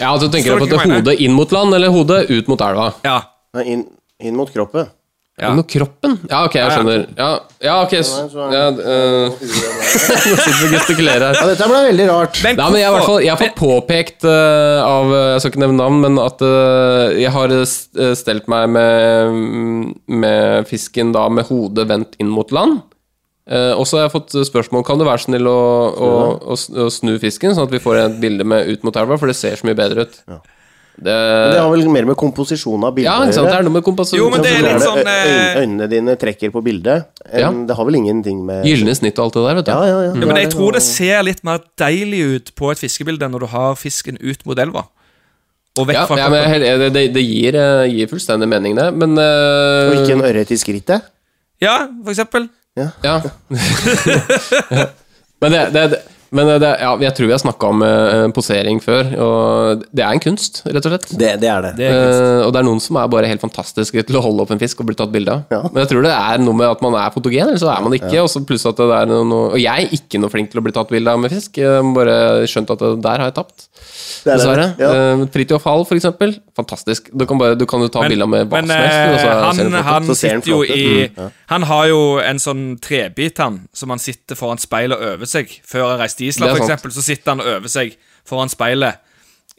Ja, altså tenker du på at hodet inn mot land, eller hodet ut mot elva? Ja. Nei, inn, inn mot kroppen. Ja. Men kroppen? Ja, ok, jeg skjønner. Ja, ja ok. Ja, øh, Nå sitter vi og gestikulerer her. Ja, dette ble veldig rart. Men Nei, men jeg, fall, jeg har fått påpekt uh, av Jeg skal ikke nevne navn, men at uh, jeg har stelt meg med, med fisken da med hodet vendt inn mot land. Uh, og så har jeg fått spørsmål Kan du være så snill å, å, å, å snu fisken, sånn at vi får et bilde med ut mot elva, for det ser så mye bedre ut. Men det har vel mer med komposisjon av bildet Ja, gjøre. Det er noe med komposisjon. Jo, men det er litt sånn, eh, øyn- Øynene dine trekker på bildet. Ja. Det har vel ingenting med Gylne snitt og alt det der, vet du. Ja, ja, ja. Ja, men jeg tror det ser litt mer deilig ut på et fiskebilde når du har fisken ut mot elva. Og vekk Ja, fra ja, men det, det, det gir, eh, gir fullstendig mening, det. Men uh... Og ikke en ørret i skrittet. Ja, for eksempel. Ja. men det, det, det men det, ja, jeg tror vi har snakka om eh, posering før, og det er en kunst, rett og slett. Det, det er det. Det er. Eh, og det er noen som er bare helt fantastiske til å holde opp en fisk og bli tatt bilde av. Ja. Men jeg tror det er noe med at man er fotogen, eller så er man ikke. Og så pluss at det er noe Og jeg er ikke noe flink til å bli tatt bilde av med fisk. Jeg bare skjønt at det, der har jeg tapt. Er. Dessverre. Ja. Uh, Fridtjof Hall, for eksempel. Fantastisk. Du kan, bare, du kan jo ta bilder med hva men som helst. eh, han, sitter jo i Mm, ja. Han har jo en sånn trebit, han, som han sitter foran speilet og øver seg. Før han reiser til Island, for eksempel, så sitter han og øver seg foran speilet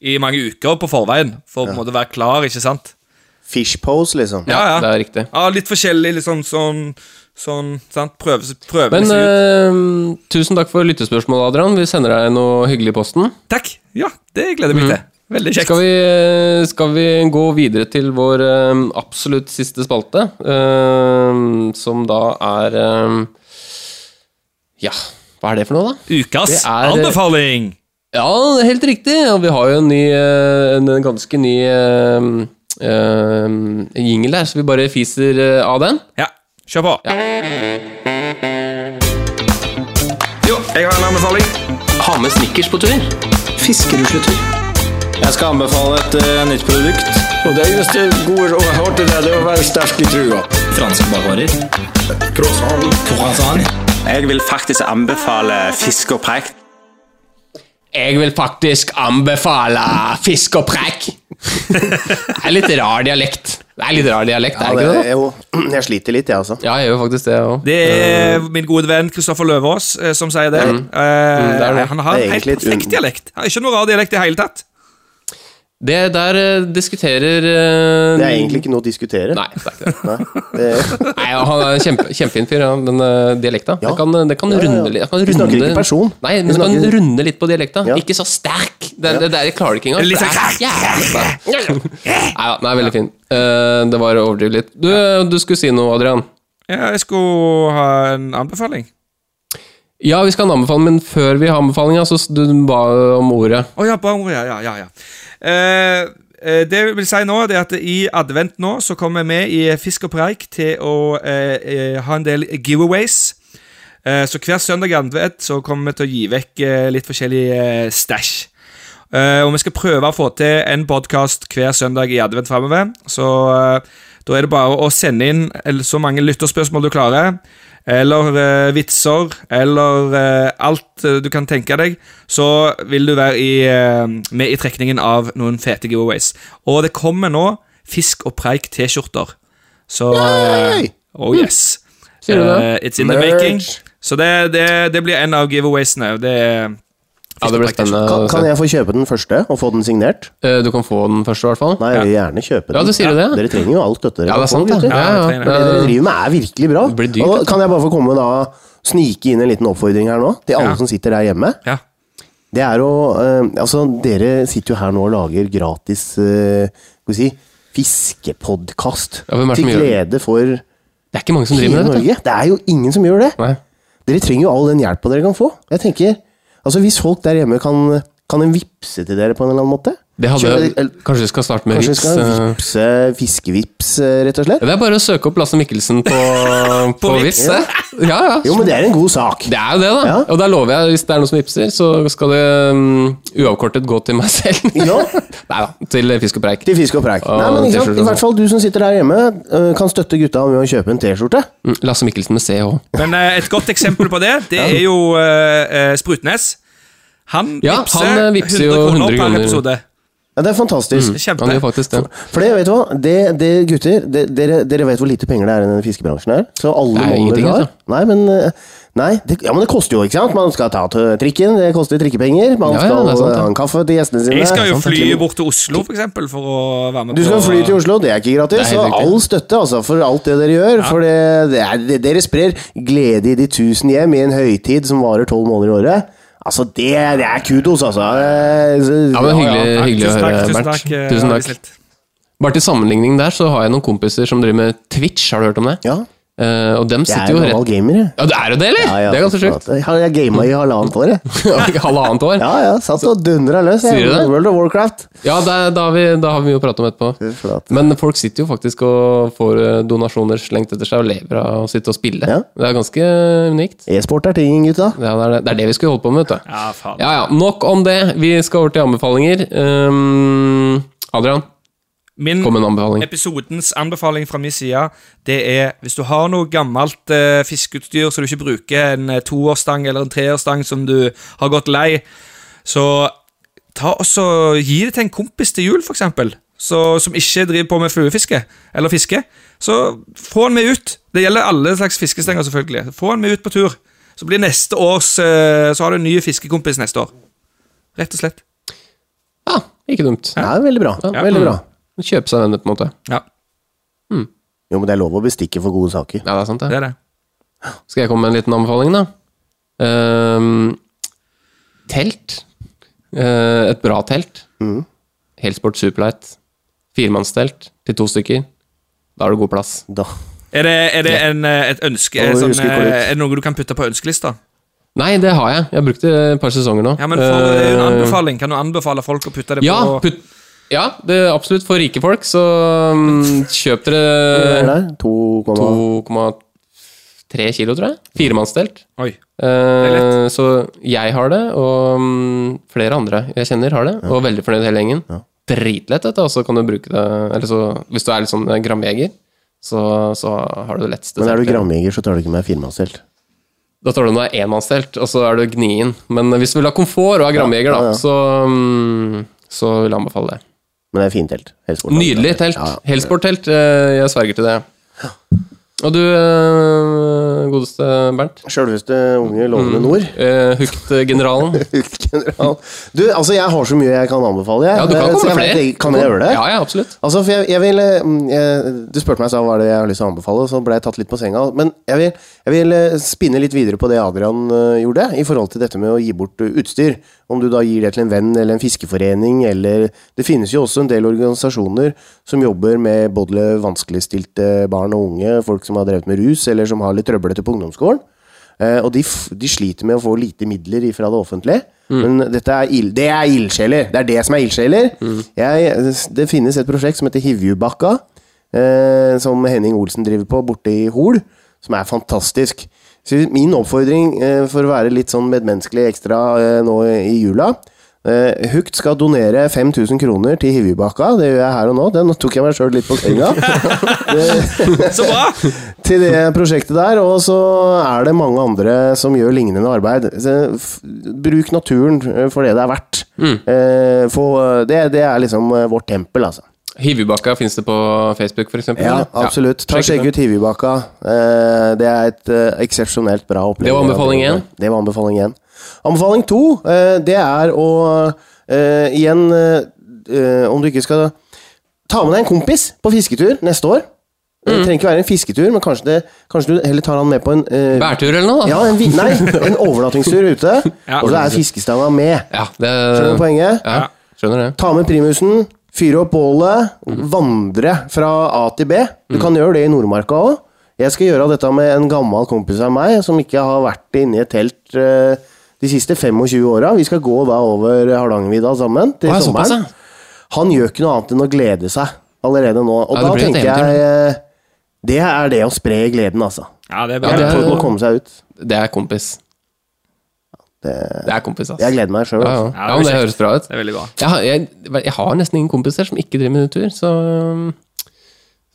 i mange uker på forveien. For å på en måte være klar, ikke sant? Fish pose, liksom. Ja, ja. Det er riktig. Ja, litt forskjellig, liksom sånn Sånn, sant? Prøve, prøve Men seg ut. eh, tusen takk for lyttespørsmålet, Adrian. Vi sender deg noe hyggelig i posten. Takk! Ja, det gleder jeg meg til. Veldig kjekt. Mm. Skal vi, skal vi gå videre til vår eh, absolutt siste spalte, eh, som da er eh, Ja, hva er det for noe, da? Ukas er- anbefaling! Ja, helt riktig. Og vi har jo en ny En ganske ny uh, jingle der, så vi bare fiser av den. Ja, kjør på. Jo, jeg har en anbefaling. Ha med snickers på tur. Fiskerusletur. Jeg skal anbefale et uh, nytt produkt. Og det eneste gode rådet jeg har til deg, det er å være sterk i trua. Franske bakvarer. Croissant. Jeg vil faktisk anbefale fisk og prekk. Jeg vil faktisk anbefale fisk og prekk. det er litt rar dialekt. Det er litt rar dialekt, Ja, er det det ikke er det? jo, jeg sliter litt, jeg, altså. Ja, jeg gjør faktisk det også. Det er min gode venn Kristoffer Løvaas eh, som sier det. Mm. det er det. Han har en helt perfekt dialekt. Han har ikke noe rar dialekt i hele tatt. Det der eh, diskuterer uh, Det er egentlig ikke noe å diskutere. Nei, det er ikke det. Nei, det Nei, ja, han er en kjempe, kjempefin fyr, ja, den uh, dialekta Ja. det kan, det kan Ja, ja, ja. runde litt Du Vi snakker ikke person. Nei, men men snakker... kan runde litt på dialekta. Ja. Ikke så sterk. Det, det, det, jeg klarer du ikke engang. Litt sånn er. Nei, ja, den er veldig fin. Eh, det var å overdrive litt. Du, du skulle si noe, Adrian. Ja, jeg skulle ha en anbefaling. Ja, vi skal ha en anbefaling, men før vi har anbefalinga, så du ba om ordet. Å ja, ba om ja, ja, ja, ja. Eh, eh, det jeg vil si nå, det er at i advent nå så kommer vi i Fisk og preik til å eh, ha en del giveaways. Så hver søndag i advent så kommer vi til å gi vekk litt forskjellig eh, stæsj. Og vi skal prøve å få til en podkast hver søndag i advent framover. Så da er det bare å sende inn så mange lytterspørsmål du klarer, eller eh, vitser, eller eh, alt eh, du kan tenke deg, så vil du være i, eh, med i trekningen av noen fete giveaways. Og det kommer nå Fisk og preik T-skjorter. Så eh, Oh yes. Sier du det? It's in the making. Så det, det, det blir en av giveawaysene. Det er Ja, det blir spennende. Kan, kan jeg få kjøpe den første og få den signert? Eh, Du kan få den første, i hvert fall. Nei, jeg vil gjerne kjøpe den. Ja, du sier det. Dere trenger jo alt dette dere Ja, det er sant, det. gutter. Ja, ja. Ja, Det dere driver med, er virkelig bra. Det blir dyrt, Og kan jeg bare få komme da snike inn en liten oppfordring her nå, til alle Ja. som sitter der hjemme? Ja. Det er å eh, Altså, dere sitter jo her nå og lager gratis uh, Skal vi si fiskepodkast. Er til glede for Det er ikke mange som driver med det. Norge. Det er jo ingen som gjør det. Nei. Dere trenger jo all den hjelpa dere kan få. Jeg tenker, altså Hvis folk der hjemme kan Kan en til dere på en eller annen måte? Det hadde, Kjører, kanskje vi skal starte med Kanskje vi vips? skal eh. fiskevips, eh, rett og slett? Det er bare å søke opp Lasse Mikkelsen på, på på Vips. det. Ja, ja. Jo, men det er en god sak. Det er jo det, da. Ja. Og da lover jeg, hvis det er noen som vipser, så skal det um, uavkortet gå til meg selv. Ja. Nei da, til Fisk og preik. Til fisk og preik. Og Nei, men ikke sant? I hvert fall du som sitter der hjemme, eh, kan støtte gutta med å kjøpe en T-skjorte. Mm, Lasse Mikkelsen med CH. Men et godt eksempel på det, det er jo eh, Sprutnes. Han Ja, vipser, han, vipser 100 jo 100 per episode. Ja, Det er fantastisk. Kjempe. Han gjør faktisk det. For det, vet du hva, det, det gutter, det, dere, dere vet hvor lite penger det er i denne fiskebransjen her. Så alle Det er ingenting, har. altså. Nei, men, eh, nei det, ja, men det koster jo, ikke sant? Man skal ta trikken, det koster trikkepenger. Man Ja, ja, skal er sant, ja. ha en kaffe til gjestene sine. Jeg skal jo Sant, fly bort til Oslo, for eksempel, for å være med Du skal på fly til Oslo, det er ikke gratis. Så all støtte altså, for alt det dere gjør. For det, det er, det, dere sprer glede i de tusen hjem i en høytid som varer tolv måneder i året. Altså, det, det er kudos, altså. Eh, Ja, men hyggelig, Ja, ja. hyggelig å tusen takk, høre, tusen takk, eh, Tusen takk. Bare til sammenligning der, så har jeg noen kompiser som driver med Twitch. Har du hørt om det? Ja. Eh, og dem Jeg sitter er en jo gammel gamer, jeg. Ja, det er jo det, eller? Ja, ja, det er ganske sjukt. Jeg har jeg gama i halvannet år, jeg. Halvannet år. Ja, ja. Satt og dundra løs. jeg. Sier du det? World of Warcraft. Ja, det, da, har vi, da har vi mye å prate om etterpå. Men folk sitter jo faktisk og får eh, donasjoner slengt etter seg og lever av å sitte og spille. Ja. Det er ganske unikt. E-sport er ting, gutta. Ja, det, er det. det er det vi skulle holdt på med, vet du. Ja, faen. Ja, ja, nok om det. Vi skal over til anbefalinger. Um, Adrian, Min kom en anbefaling. episodens anbefaling fra min side, det er hvis du har noe gammelt eh, fiskeutstyr så du ikke bruker en eh, toårsstang eller en treårsstang som du har gått lei, så ta også gi det til en kompis til jul, for eksempel. Så, som ikke driver på med fluefiske eller fiske. Så få den med ut. Det gjelder alle slags fiskestenger, selvfølgelig. Få den med ut på tur. Så blir neste års eh, Så har du en ny fiskekompis neste år. Rett og slett. Ja, ikke dumt. Det er veldig bra. Ja. Veldig bra. Kjøpe seg denne, på en måte. Ja, Jo, men det er lov å bestikke for gode saker. Ja, det er sant, det. det er det. Skal jeg komme med en liten anbefaling, da? Ehm, telt. Uh, et bra telt. Mm. Helsport Superlight. Firemannstelt til to stykker. Da har du god plass. Da. Er det, er det en, eh, et ønske er, sånn, eh, litt. Er det noe du kan putte på ønskelista? Nei, det har jeg. Jeg har brukt det et par sesonger nå. Ja, men for, det er en anbefaling. Kan du anbefale folk å putte det Ja, på putt, ja det er absolutt for rike folk, så mm, kjøp er dere det? 2,3 2,3 kilo, tror jeg. Firemannsdelt. Oi. Eh, så jeg har det, og mm, flere andre jeg kjenner har det, og veldig fornøyd hele gjengen. Dritlett, dette, og så kan du bruke det eller så, Hvis du er litt sånn gramjeger, så, så har du det letteste. Men er du gramjeger, så tar du ikke med firemannsdelt? Da tar du med deg enmannstelt, og så er du gnien. Men hvis du vil ha komfort og er gramjeger, Ja, ja, ja. da, så, mm, så vil jeg anbefale det. Men det er fint telt. Helsport. Nydelig telt. Ja. Helsporttelt. eh, Jeg sverger til det. Og du, eh, godeste Bernt? Sjølveste unge, lovende nord. Eh, Hukt-generalen. General. Du, altså, jeg har så mye jeg kan anbefale. Jeg. Ja, du kan komme vet flere. Kan jeg gjøre det? Ja, ja, absolutt. Altså, for jeg, jeg vil mm, jeg, Du spurte meg i stad hva er det jeg har lyst til å anbefale, så ble jeg tatt litt på senga. Men jeg vil, jeg vil eh, spinne litt videre på det Adrian eh, gjorde, i forhold til dette med å gi bort eh, utstyr. Om du da gir det til en venn eller en fiskeforening, eller Det finnes jo også en del organisasjoner som jobber med både vanskeligstilte barn og unge, folk som har drevet med rus, eller som har litt trøblete på ungdomsskolen. Og de, de sliter med å få lite midler fra det offentlige. Men dette er ill, det er ildsjeler. Det er det som er ildsjeler. Mm. det finnes et prosjekt som heter Hivjubakka, eh, som Henning Olsen driver på borte i Hol, som er fantastisk. Så min oppfordring eh, for å være litt sånn medmenneskelig ekstra eh, nå i jula eh, Hukt skal donere 5000 kroner til Hivjubakka. Det gjør jeg her og nå. Den tok jeg meg sjøl litt på senga. Så bra! til det prosjektet der, og så er det mange andre som gjør lignende arbeid. Bruk naturen for det det er verdt. Eh, få, det, det er liksom vårt tempel, altså. Hivjubakka fins det på Facebook, eksempel? Ja, absolutt. Ta sjekk ut Hivjubakka. Eh, det er et eh, eksepsjonelt bra opplegg. Det var anbefaling én. Det var anbefaling én. Anbefaling to, eh, det er å eh, igjen Om du ikke skal ta med deg en kompis på fisketur neste år. Det trenger ikke være en fisketur, men kanskje, det, kanskje du heller tar han med på en uh, Bærtur eller noe, da? Ja, en, nei, en overnattingstur ute, Ja. og så er fiskestanga med. Ja, det Skjønner du poenget? Ja, skjønner det. Ta med primusen, fyre opp bålet, vandre fra A til B. Du kan gjøre det i Nordmarka òg. Jeg skal gjøre dette med en gammel kompis av meg som ikke har vært inne i et telt eh, de siste 25 åra. Vi skal gå da over Hardangervidda sammen til Å, ja, såpass, sommeren. ja. Han gjør ikke noe annet enn å glede seg allerede nå. Og Ja, da tenker jeg eh, Det er det å spre gleden, altså. Ja, det er Ja, bra. det er- å komme seg ut. Det er kompis. Det, Det er kompis, ass. jeg gleder meg sjøl. Ja, ja. Ja, det høres bra ut. Det er veldig bra. Jeg har, jeg, jeg har nesten ingen kompiser som ikke driver med tur, så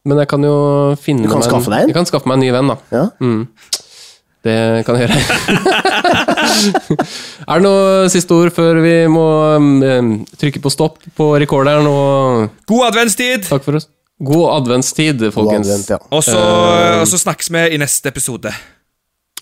Men jeg kan jo finne Du kan meg skaffe deg en? Jeg kan skaffe meg en ny venn, da. Ja. Det kan jeg gjøre. er det noe siste ord før vi må um, trykke på stopp på rekorderen og God adventstid! takk for oss? God adventstid, God folkens. advent, ja. Og så, Eh. og så snakkes vi i neste episode.